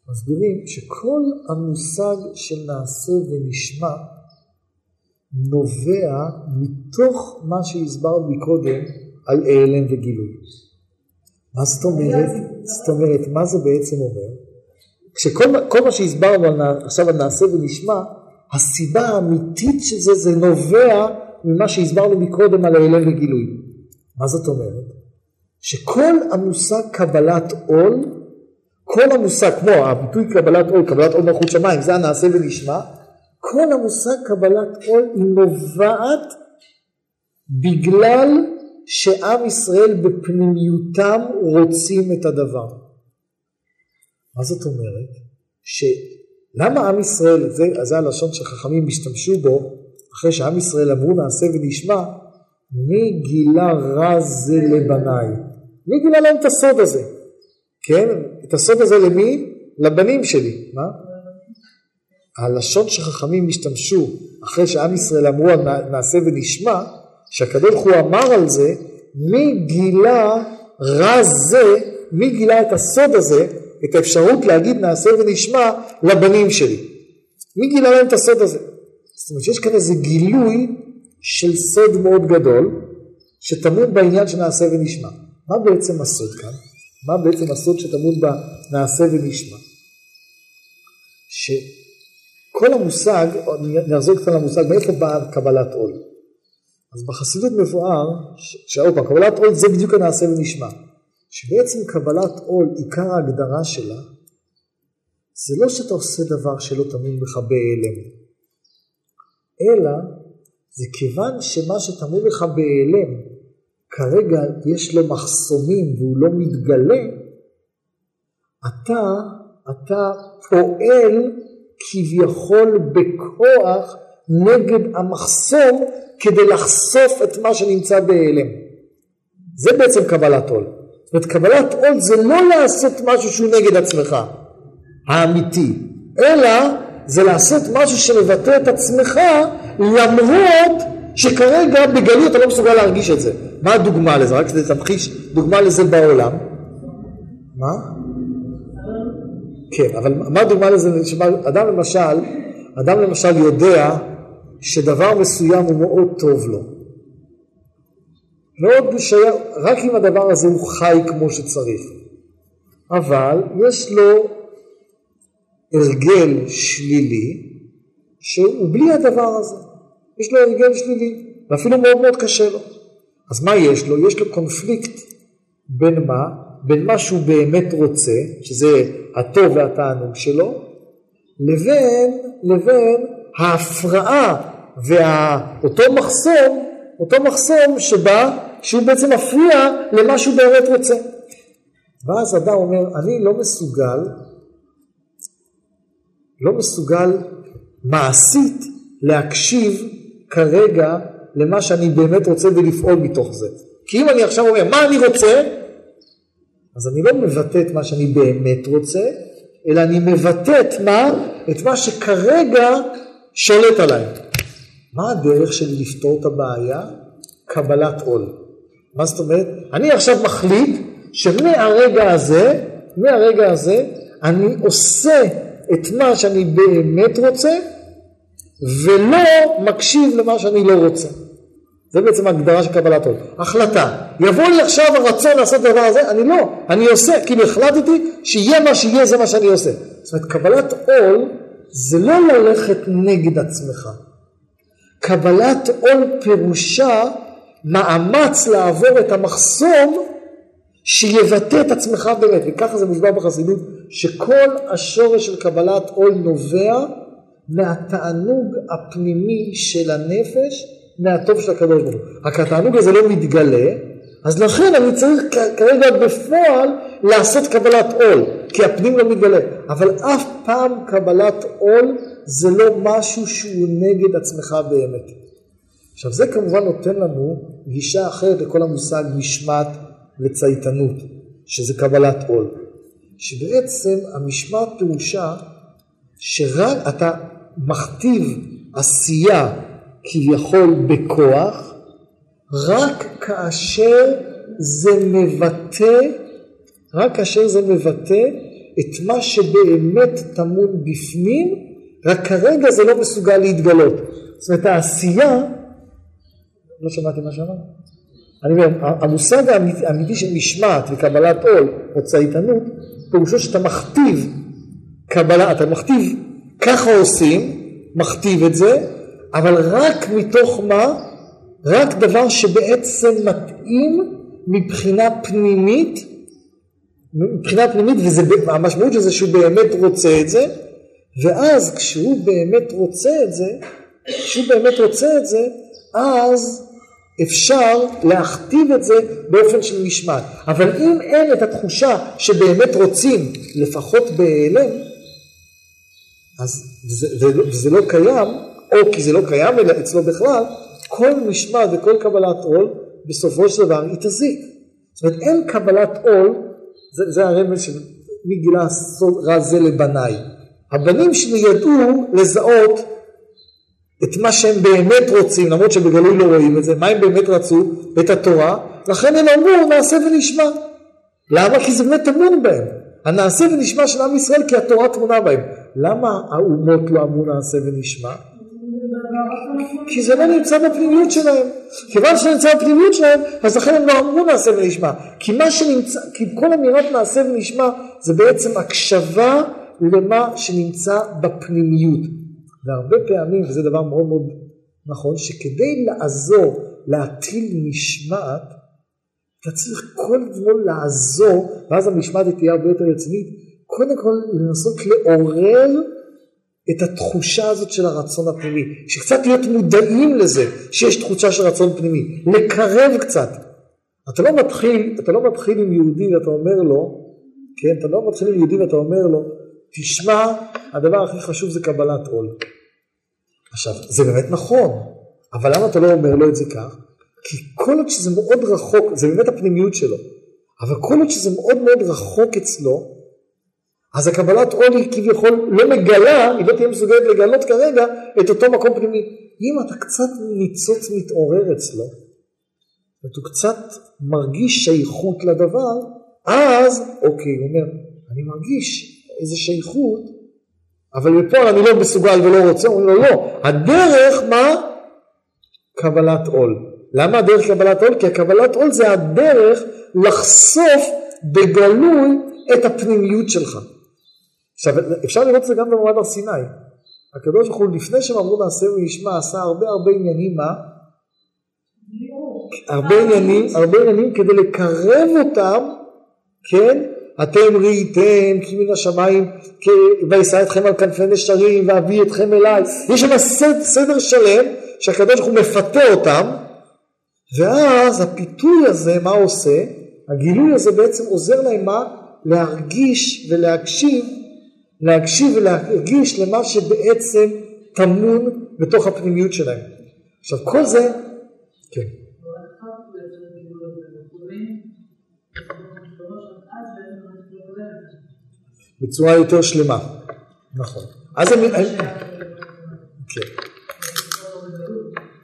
מסבירים שכל המושג של נעשה ונשמע נובע מתוך מה שהסברנו מקודם על העלם וגילוי. מה זאת אומרת? זאת אומרת, מה זה בעצם אומר? כשכל מה שהסברנו עכשיו על נעשה ונשמע, הסיבה האמיתית של זה, זה נובע ממה שהסברנו מקודם על העלם וגילוי. מה זאת אומרת? שכל המושג קבלת עול, כל המושג, כמו הביטוי קבלת עול, קבלת עול מלכות שמיים, זה הנעשה ונשמע, כל המושג קבלת עול היא נובעת בגלל שעם ישראל בפנימיותם רוצים את הדבר. מה זאת אומרת? שלמה עם ישראל, זה, זה הלשון שחכמים השתמשו בו, אחרי שעם ישראל אמרו נעשה ונשמע, מי גילה רע זה לבניי? מי גילה להם את הסוד הזה? כן? את הסוד הזה למי? לבנים שלי. מה? הלשון שחכמים השתמשו אחרי שעם ישראל אמרו נעשה ונשמע, שהקדוש הוא אמר על זה, מי גילה רע זה, מי גילה את הסוד הזה, את האפשרות להגיד נעשה ונשמע לבנים שלי. מי גילה להם את הסוד הזה? זאת אומרת שיש כאן איזה גילוי של סוד מאוד גדול, שטמון בעניין שנעשה ונשמע. מה בעצם הסוד כאן? מה בעצם הסוד שטמון בנעשה ונשמע? כל המושג, נחזור קצת למושג, מאיפה באה קבלת עול? אז בחסידות מבואר, שעוד פעם, קבלת עול זה בדיוק הנעשה ונשמע. שבעצם קבלת עול, עיקר ההגדרה שלה, זה לא שאתה עושה דבר שלא טמון בך בהיעלם, אלא זה כיוון שמה שטמון בך בהיעלם, כרגע יש לו מחסומים והוא לא מתגלה, אתה, אתה פועל כביכול בכוח נגד המחסום כדי לחשוף את מה שנמצא בהיעלם. זה בעצם קבלת עול. זאת אומרת, קבלת עול זה לא לעשות משהו שהוא נגד עצמך, האמיתי, אלא זה לעשות משהו שמבטא את עצמך למרות שכרגע בגלות אתה לא מסוגל להרגיש את זה. מה הדוגמה לזה? רק כדי תמחיש דוגמה לזה בעולם. מה? כן, אבל מה הדוגמה לזה? אדם למשל, אדם למשל יודע שדבר מסוים הוא מאוד טוב לו. מאוד שייך, רק אם הדבר הזה הוא חי כמו שצריך. אבל יש לו הרגל שלילי שהוא בלי הדבר הזה. יש לו הרגל שלילי, ואפילו מאוד מאוד קשה לו. אז מה יש לו? יש לו קונפליקט בין מה? בין מה שהוא באמת רוצה, שזה הטוב והתענוג שלו, לבין, לבין ההפרעה ואותו מחסום, אותו מחסום שבא, שהוא בעצם מפריע למה שהוא באמת רוצה. ואז אדם אומר, אני לא מסוגל, לא מסוגל מעשית להקשיב כרגע למה שאני באמת רוצה ולפעול מתוך זה. כי אם אני עכשיו אומר, מה אני רוצה? אז אני לא מבטא את מה שאני באמת רוצה, אלא אני מבטא את מה? את מה שכרגע שולט עליי. מה הדרך שלי לפתור את הבעיה? קבלת עול. מה זאת אומרת? אני עכשיו מחליט שמהרגע הזה, מהרגע הזה, אני עושה את מה שאני באמת רוצה, ולא מקשיב למה שאני לא רוצה. זה בעצם ההגדרה של קבלת עול. החלטה. יבוא לי עכשיו הרצון לעשות את הדבר הזה, אני לא, אני עושה, כאילו החלטתי שיהיה מה שיהיה, זה מה שאני עושה. זאת אומרת, קבלת עול זה לא ללכת נגד עצמך. קבלת עול פירושה מאמץ לעבור את המחסום שיבטא את עצמך באמת, וככה זה מוסבר בחסידות, שכל השורש של קבלת עול נובע מהתענוג הפנימי של הנפש, מהטוב של הקדוש ברוך הוא. רק התענוג הזה לא מתגלה, אז לכן אני צריך כרגע בפועל לעשות קבלת עול, כי הפנים לא מתגלה. אבל אף פעם קבלת עול זה לא משהו שהוא נגד עצמך באמת. עכשיו זה כמובן נותן לנו גישה אחרת לכל המושג משמעת וצייתנות, שזה קבלת עול. שבעצם המשמעת פירושה שרק אתה מכתיב עשייה כביכול בכוח, רק כאשר זה מבטא, רק כאשר זה מבטא את מה שבאמת טמון בפנים, רק כרגע זה לא מסוגל להתגלות. זאת אומרת העשייה, לא שמעתי מה שאמרת. אני אומר, המושג האמיתי של משמעת וקבלת עול או צייתנות, פירושו שאתה מכתיב קבלה, אתה מכתיב, ככה עושים, מכתיב את זה, אבל רק מתוך מה? רק דבר שבעצם מתאים מבחינה פנימית, מבחינה פנימית, והמשמעות של זה שהוא באמת רוצה את זה, ואז כשהוא באמת רוצה את זה, כשהוא באמת רוצה את זה, אז אפשר להכתיב את זה באופן של משמעת. אבל אם אין את התחושה שבאמת רוצים, לפחות בהיעלם, אז זה, זה, לא קיים, או כי זה לא קיים אצלו בכלל, כל משמעת וכל קבלת עול בסופו של דבר היא תזיק. זאת אומרת אין קבלת עול, זה, זה הרמז של מי גילה רע זה לבניי. הבנים שלי ידעו לזהות את מה שהם באמת רוצים, למרות שבגלוי לא רואים את זה, מה הם באמת רצו? את התורה, לכן הם אמרו נעשה ונשמע. למה? כי זה באמת טמון בהם. הנעשה ונשמע של עם ישראל כי התורה תמונה בהם. למה האומות לא אמרו נעשה ונשמע? כי זה לא נמצא בפנימיות שלהם. כיוון שזה נמצא בפנימיות שלהם, אז לכן הם לא אמרו נעשה ונשמע. כי מה שנמצא, כי כל אמירת נעשה ונשמע זה בעצם הקשבה למה שנמצא בפנימיות. והרבה פעמים, וזה דבר מאוד מאוד נכון, שכדי לעזור להטיל משמעת, אתה צריך כל לעזור, ואז המשמעת תהיה הרבה יותר רצינית, קודם כל לנסות לעורר את התחושה הזאת של הרצון הפנימי, שקצת להיות מודעים לזה שיש תחושה של רצון פנימי, לקרב קצת. אתה לא מתחיל, אתה לא מתחיל עם יהודי ואתה אומר לו, כן, אתה לא מתחיל עם יהודי ואתה אומר לו, תשמע, הדבר הכי חשוב זה קבלת עול. עכשיו, זה באמת נכון, אבל למה אתה לא אומר לו את זה כך? כי כל עוד שזה מאוד רחוק, זה באמת הפנימיות שלו, אבל כל עוד שזה מאוד מאוד רחוק אצלו, אז הקבלת עול כביכול לא מגלה, היא לא תהיה מסוגלת לגלות כרגע את אותו מקום פנימי. אם אתה קצת ניצוץ מתעורר אצלו, ואתה קצת מרגיש שייכות לדבר, אז אוקיי, הוא אומר, אני מרגיש איזה שייכות, אבל בפועל אני לא מסוגל ולא רוצה, הוא אומר לו לא, הדרך מה? קבלת עול. למה הדרך קבלת עול? כי הקבלת עול זה הדרך לחשוף בגלוי את הפנימיות שלך. עכשיו אפשר לראות את זה גם במעמד הר סיני. הקדוש ברוך הוא לפני שהם אמרו נעשה וישמע עשה הרבה הרבה עניינים מה? הרבה עניינים, הרבה עניינים כדי לקרב אותם, כן? אתם ראיתם כי מן השמיים וישא אתכם על כנפי נשרים ואביא אתכם אליי. יש שם סדר, סדר שלם שהקדוש ברוך הוא מפתה אותם ואז הפיתוי הזה מה עושה? הגילוי הזה בעצם עוזר להם מה? להרגיש ולהקשיב להקשיב ולהרגיש למה שבעצם טמון בתוך הפנימיות שלהם. עכשיו כל זה, כן. בצורה יותר שלמה, נכון. אז אני... כן.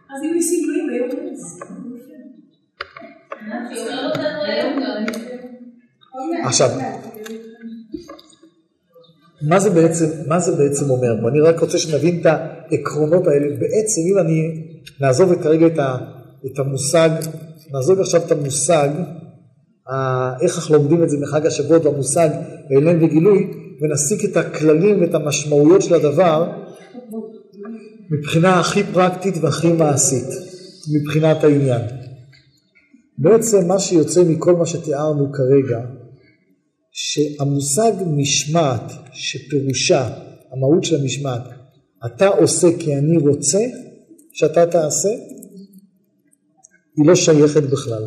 אז אם ניסים גלויים ביום עכשיו, מה זה בעצם, מה זה בעצם אומר? אני רק רוצה שנבין את העקרונות האלה. בעצם אם אני, נעזוב כרגע את, ה, את המושג, נעזוב עכשיו את המושג, ה, איך אנחנו לומדים את זה מחג השבועות, המושג העלם וגילוי, ונסיק את הכללים ואת המשמעויות של הדבר מבחינה הכי פרקטית והכי מעשית, מבחינת העניין. בעצם מה שיוצא מכל מה שתיארנו כרגע, שהמושג משמעת, שפירושה, המהות של המשמעת, אתה עושה כי אני רוצה שאתה תעשה, היא לא שייכת בכלל.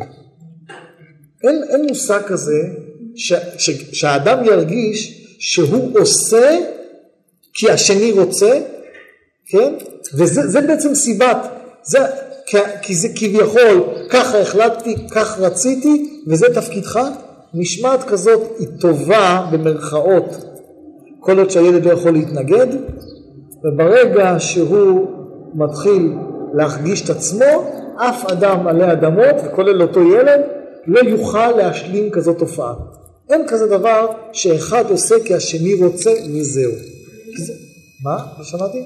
אין, אין מושג כזה ש, ש, שהאדם ירגיש שהוא עושה כי השני רוצה, כן? וזה בעצם סיבת, זה, כי, כי זה כביכול ככה החלטתי, כך רציתי, וזה תפקידך. משמעת כזאת היא טובה במרכאות כל עוד שהילד לא יכול להתנגד, וברגע שהוא מתחיל להרגיש את עצמו, אף אדם עלי אדמות, וכולל אותו ילד, לא יוכל להשלים כזאת תופעה. אין כזה דבר שאחד עושה כי השני רוצה וזהו. מה? לא שמעתי?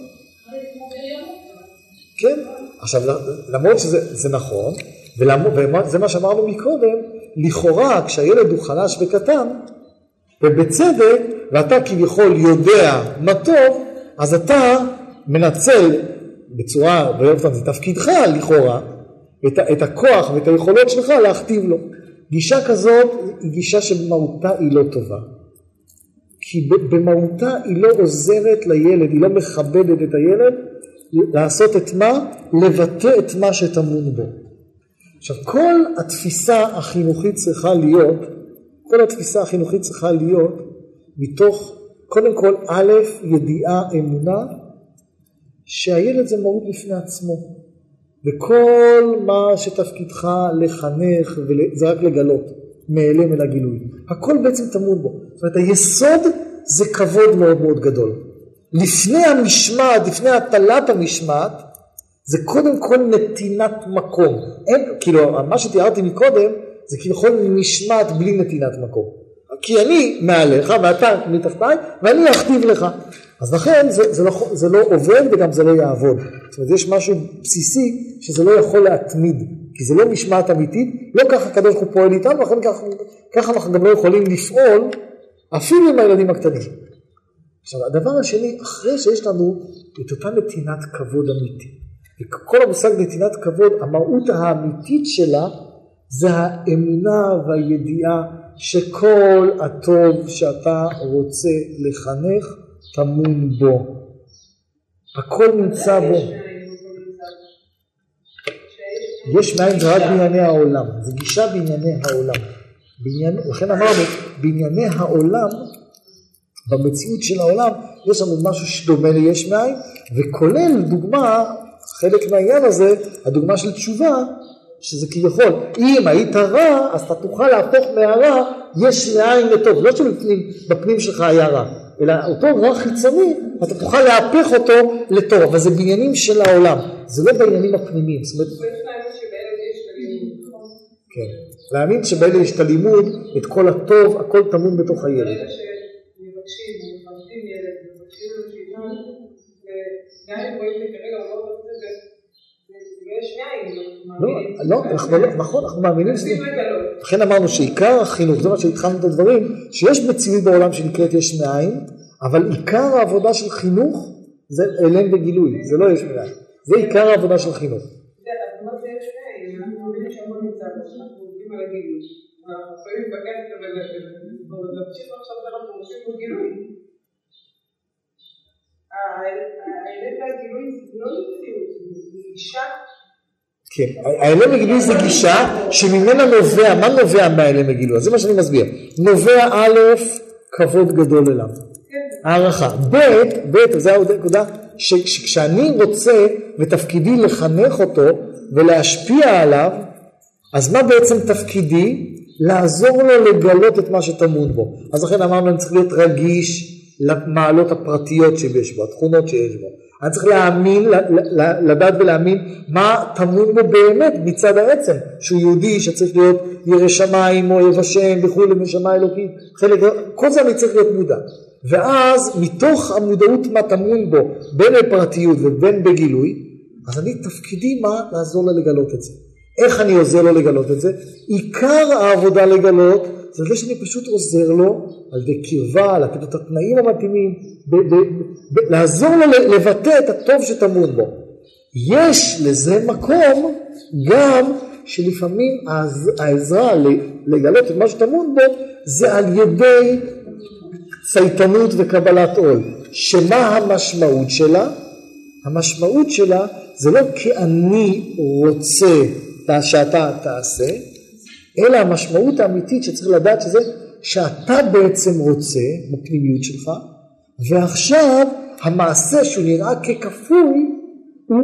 כן. עכשיו, למרות שזה נכון, וזה מה שאמרנו מקודם, לכאורה כשהילד הוא חלש וקטן, ובצדק, ואתה כביכול יודע מה טוב, אז אתה מנצל בצורה, פעם זה תפקידך לכאורה, את, את הכוח ואת היכולות שלך להכתיב לו. גישה כזאת היא גישה שבמהותה היא לא טובה. כי במהותה היא לא עוזרת לילד, היא לא מכבדת את הילד לעשות את מה? לבטא את מה שטמון בו. עכשיו כל התפיסה החינוכית צריכה להיות, כל התפיסה החינוכית צריכה להיות מתוך קודם כל א', ידיעה, אמונה, שהילד זה מהות בפני עצמו. וכל מה שתפקידך לחנך זה רק לגלות, מאלם אל הגילוי. הכל בעצם טמון בו. זאת אומרת היסוד זה כבוד מאוד מאוד גדול. לפני המשמעת, לפני הטלת המשמעת, זה קודם כל נתינת מקום. אין, כאילו, מה שתיארתי מקודם, זה כביכול משמעת בלי נתינת מקום. כי אני מעליך ואתה מתחתיי ואני אכתיב לך. אז לכן זה, זה, לא, זה לא עובד וגם זה לא יעבוד. זאת אומרת, יש משהו בסיסי שזה לא יכול להתמיד, כי זה לא משמעת אמיתית, לא ככה הקדוש ברוך הוא פועל איתנו, לכן ככה, ככה אנחנו גם לא יכולים לפעול אפילו עם הילדים הקטנים. עכשיו, הדבר השני, אחרי שיש לנו את אותה נתינת כבוד אמיתי, וכל המושג נתינת כבוד, המהות האמיתית שלה זה האמונה והידיעה שכל הטוב שאתה רוצה לחנך טמון בו. הכל נמצא בו. יש מאין זה רק בענייני העולם, זה גישה בענייני העולם. בעניין, לכן אמרנו, בענייני העולם, במציאות של העולם, יש לנו משהו שדומה ליש מאין, וכולל דוגמה, חלק מהעניין הזה, הדוגמה של תשובה, שזה כביכול, אם היית רע, אז אתה תוכל להפוך מהרע יש מאין לטוב, לא שבפנים שלך היה רע, אלא אותו רע חיצוני, אתה תוכל להפך אותו לטוב, אבל זה בעניינים של העולם, זה לא בעניינים הפנימיים, זאת אומרת... כן, להאמין שבאלה יש את הלימוד, את כל הטוב, הכל טמון בתוך הילד. ברגע שמבקשים, מכבדים ילד, מבקשים לו שוויון, וגם אם רואים שכרגע הוא לא רוצה את זה, זה יש מאין, לא, לא, אנחנו לא, נכון, אנחנו מאמינים שזה... לכן אמרנו שעיקר החינוך, זה מה שהתחלנו את הדברים, שיש מציאות בעולם שנקראת יש מאין, אבל עיקר העבודה של חינוך זה אלם וגילוי, זה לא יש מאין. זה עיקר העבודה של חינוך. אנחנו יכולים להתווכח ולהמשיך עכשיו שאנחנו עושים פה גילוי. כן, ההלם הגילוי זה גישה שממנה נובע, מה נובע מההלם הגילוי? זה מה שאני מסביר. נובע א', כבוד גדול אליו, הערכה. ב', ב', זו הנקודה, שכשאני רוצה ותפקידי לחנך אותו ולהשפיע עליו, אז מה בעצם תפקידי? לעזור לו לגלות את מה שטמון בו. אז לכן אמרנו, אני צריך להיות רגיש למעלות הפרטיות שיש בו, התכונות שיש בו. אני צריך להאמין, לדעת ולהאמין מה טמון בו באמת מצד העצם, שהוא יהודי שצריך להיות ירא שמיים או יבא שם וכולי, נשמה אלוקית, חלק, כל זה אני צריך להיות מודע. ואז מתוך המודעות מה טמון בו, בין בפרטיות ובין בגילוי, אז אני תפקידי מה? לעזור לו לגלות את זה. איך אני עוזר לו לגלות את זה? עיקר העבודה לגלות זה זה שאני פשוט עוזר לו על ידי קרבה, לתת את התנאים המתאימים, ב- ב- ב- לעזור לו לבטא את הטוב שטמון בו. יש לזה מקום גם שלפעמים העזרה לגלות את מה שטמון בו זה על ידי צייתנות וקבלת עול. שמה המשמעות שלה? המשמעות שלה זה לא כי אני רוצה שאתה תעשה, אלא המשמעות האמיתית שצריך לדעת שזה שאתה בעצם רוצה בפנימיות שלך, ועכשיו המעשה שהוא נראה ככפוי, הוא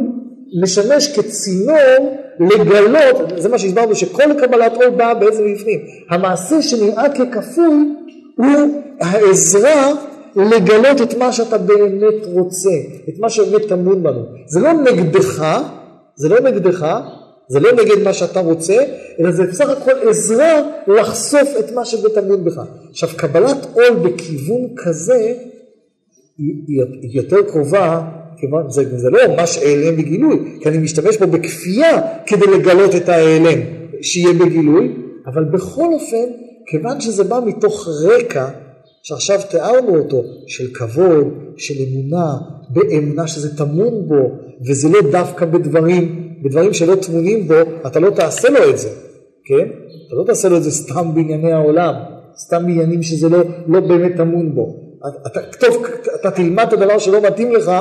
משמש כצינור לגלות, זה מה שהסברנו שכל קבלת עול באה בעצם מבפנים, המעשה שנראה ככפוי הוא העזרה לגלות את מה שאתה באמת רוצה, את מה שבאמת טמון בנו. זה לא נגדך, זה לא נגדך, זה לא נגד מה שאתה רוצה, אלא זה בסך הכל עזרה לחשוף את מה שבטמון בך. עכשיו, קבלת עול בכיוון כזה היא יותר קרובה, כיוון זה, זה לא ממש העלם וגילוי, כי אני משתמש בו בכפייה כדי לגלות את ההעלם, שיהיה בגילוי, אבל בכל אופן, כיוון שזה בא מתוך רקע שעכשיו תיארנו אותו, של כבוד, של אמונה, באמונה שזה טמון בו, וזה לא דווקא בדברים, בדברים שלא טמונים בו, אתה לא תעשה לו את זה, כן? אתה לא תעשה לו את זה סתם בענייני העולם, סתם בעניינים שזה לא, לא באמת טמון בו. אתה, טוב, אתה תלמד את הדבר שלא מתאים לך,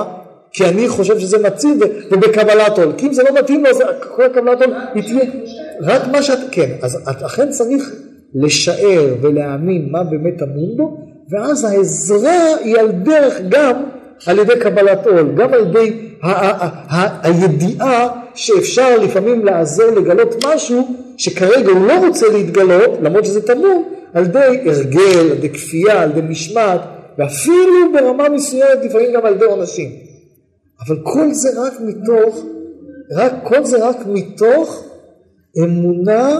כי אני חושב שזה מתאים, ובקבלת עול. כי אם זה לא מתאים לו, אז כל הקבלת עול היא תהיה רק מה שאת, כן, אז את אכן צריך לשער ולהאמין מה באמת טמון בו, ואז העזרה היא על דרך גם על ידי קבלת עול, גם על ידי הידיעה שאפשר לפעמים לעזור לגלות משהו שכרגע הוא לא רוצה להתגלות, למרות שזה טמון, על ידי הרגל, על ידי כפייה, על ידי משמעת, ואפילו ברמה מסוימת לפעמים גם על ידי עונשים. אבל כל זה רק מתוך, רק, כל זה רק מתוך אמונה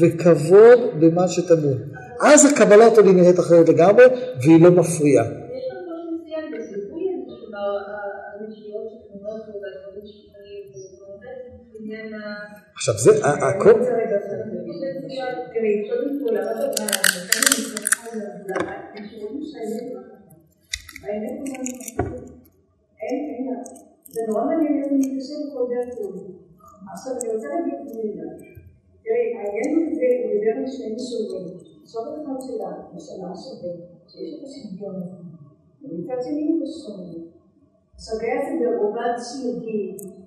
וכבוד במה שטמון. אז הקבלת עולים נראית אחרת לגמרי, והיא לא מפריעה. עכשיו זה, הכל... זה נורא מעניין איך. עכשיו אני רוצה להגיד. תראי, העניין הזה הוא דיבר על שני מישורים. עכשיו אחד שלה, בשנה שווה, שיש את השוויון. ומצד שני הוא. עכשיו היה זה גיל.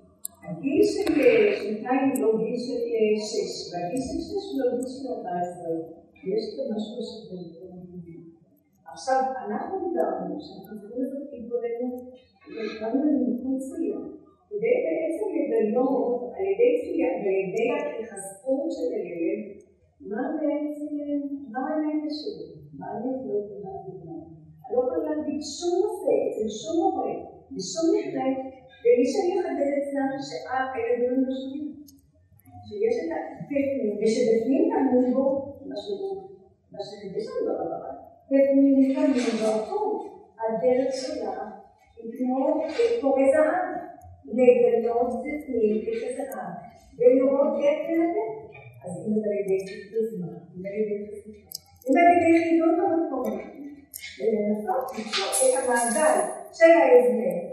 הגיל של שנתיים לא גיל של שש, והגיל של שש הוא לא גיל של ארבע עשרה. יש כאן משהו שווה. עכשיו, אנחנו דיברנו שאנחנו צריכים לעשות התבודדות, והתחלנו לזה מחוץ ליום, כדי בעצם לגלות על ידי תפייה ועל ידי ההיחשפות של הילד, מה בעצם, מה האמת שלי, מה אני יכולה לדעת אני לא יכולה להגיד שום נושא אצל שום מורה, בשום מקרה, בלי שאני אחדד אצלם שאת הילדים נושמים, שיש את הטכניים, ושבפנים תעמוד בו משמעות, מה שיש לנו ברמה. ומלפעמים באותו הדרך שלה היא כמו קורא זהב, לגלות בפנים את הזהב ולראות איך לנתק. אז אם זה על ידי פריזמה, אם על ידי פריזמה, אם על ידי חידוד במקום, ולנסות למצוא את המעגל של ההסבר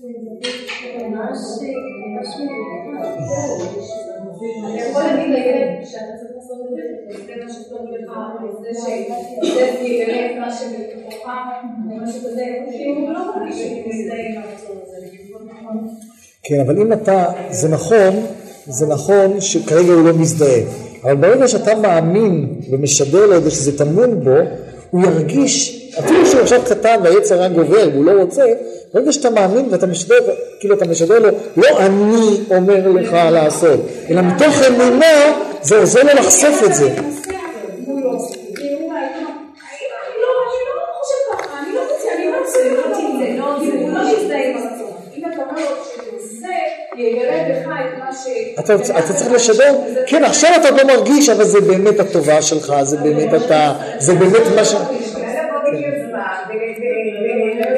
את מקסים. כן, אבל אם אתה, זה נכון, זה נכון שכרגע הוא לא מזדהה, אבל ברגע שאתה מאמין ומשדר לו שזה טמון בו, הוא ירגיש אפילו שהוא עכשיו קטן והיצר רק גובר והוא לא רוצה, ברגע שאתה מאמין ואתה משדר, כאילו אתה משדר לו, לא אני אומר לך לעשות, אלא מתוך אמונה זה עוזר לו לחשוף את זה. אתה, צריך לשדר, כן עכשיו אתה לא מרגיש אבל זה באמת הטובה שלך, זה באמת אתה, זה באמת מה ש...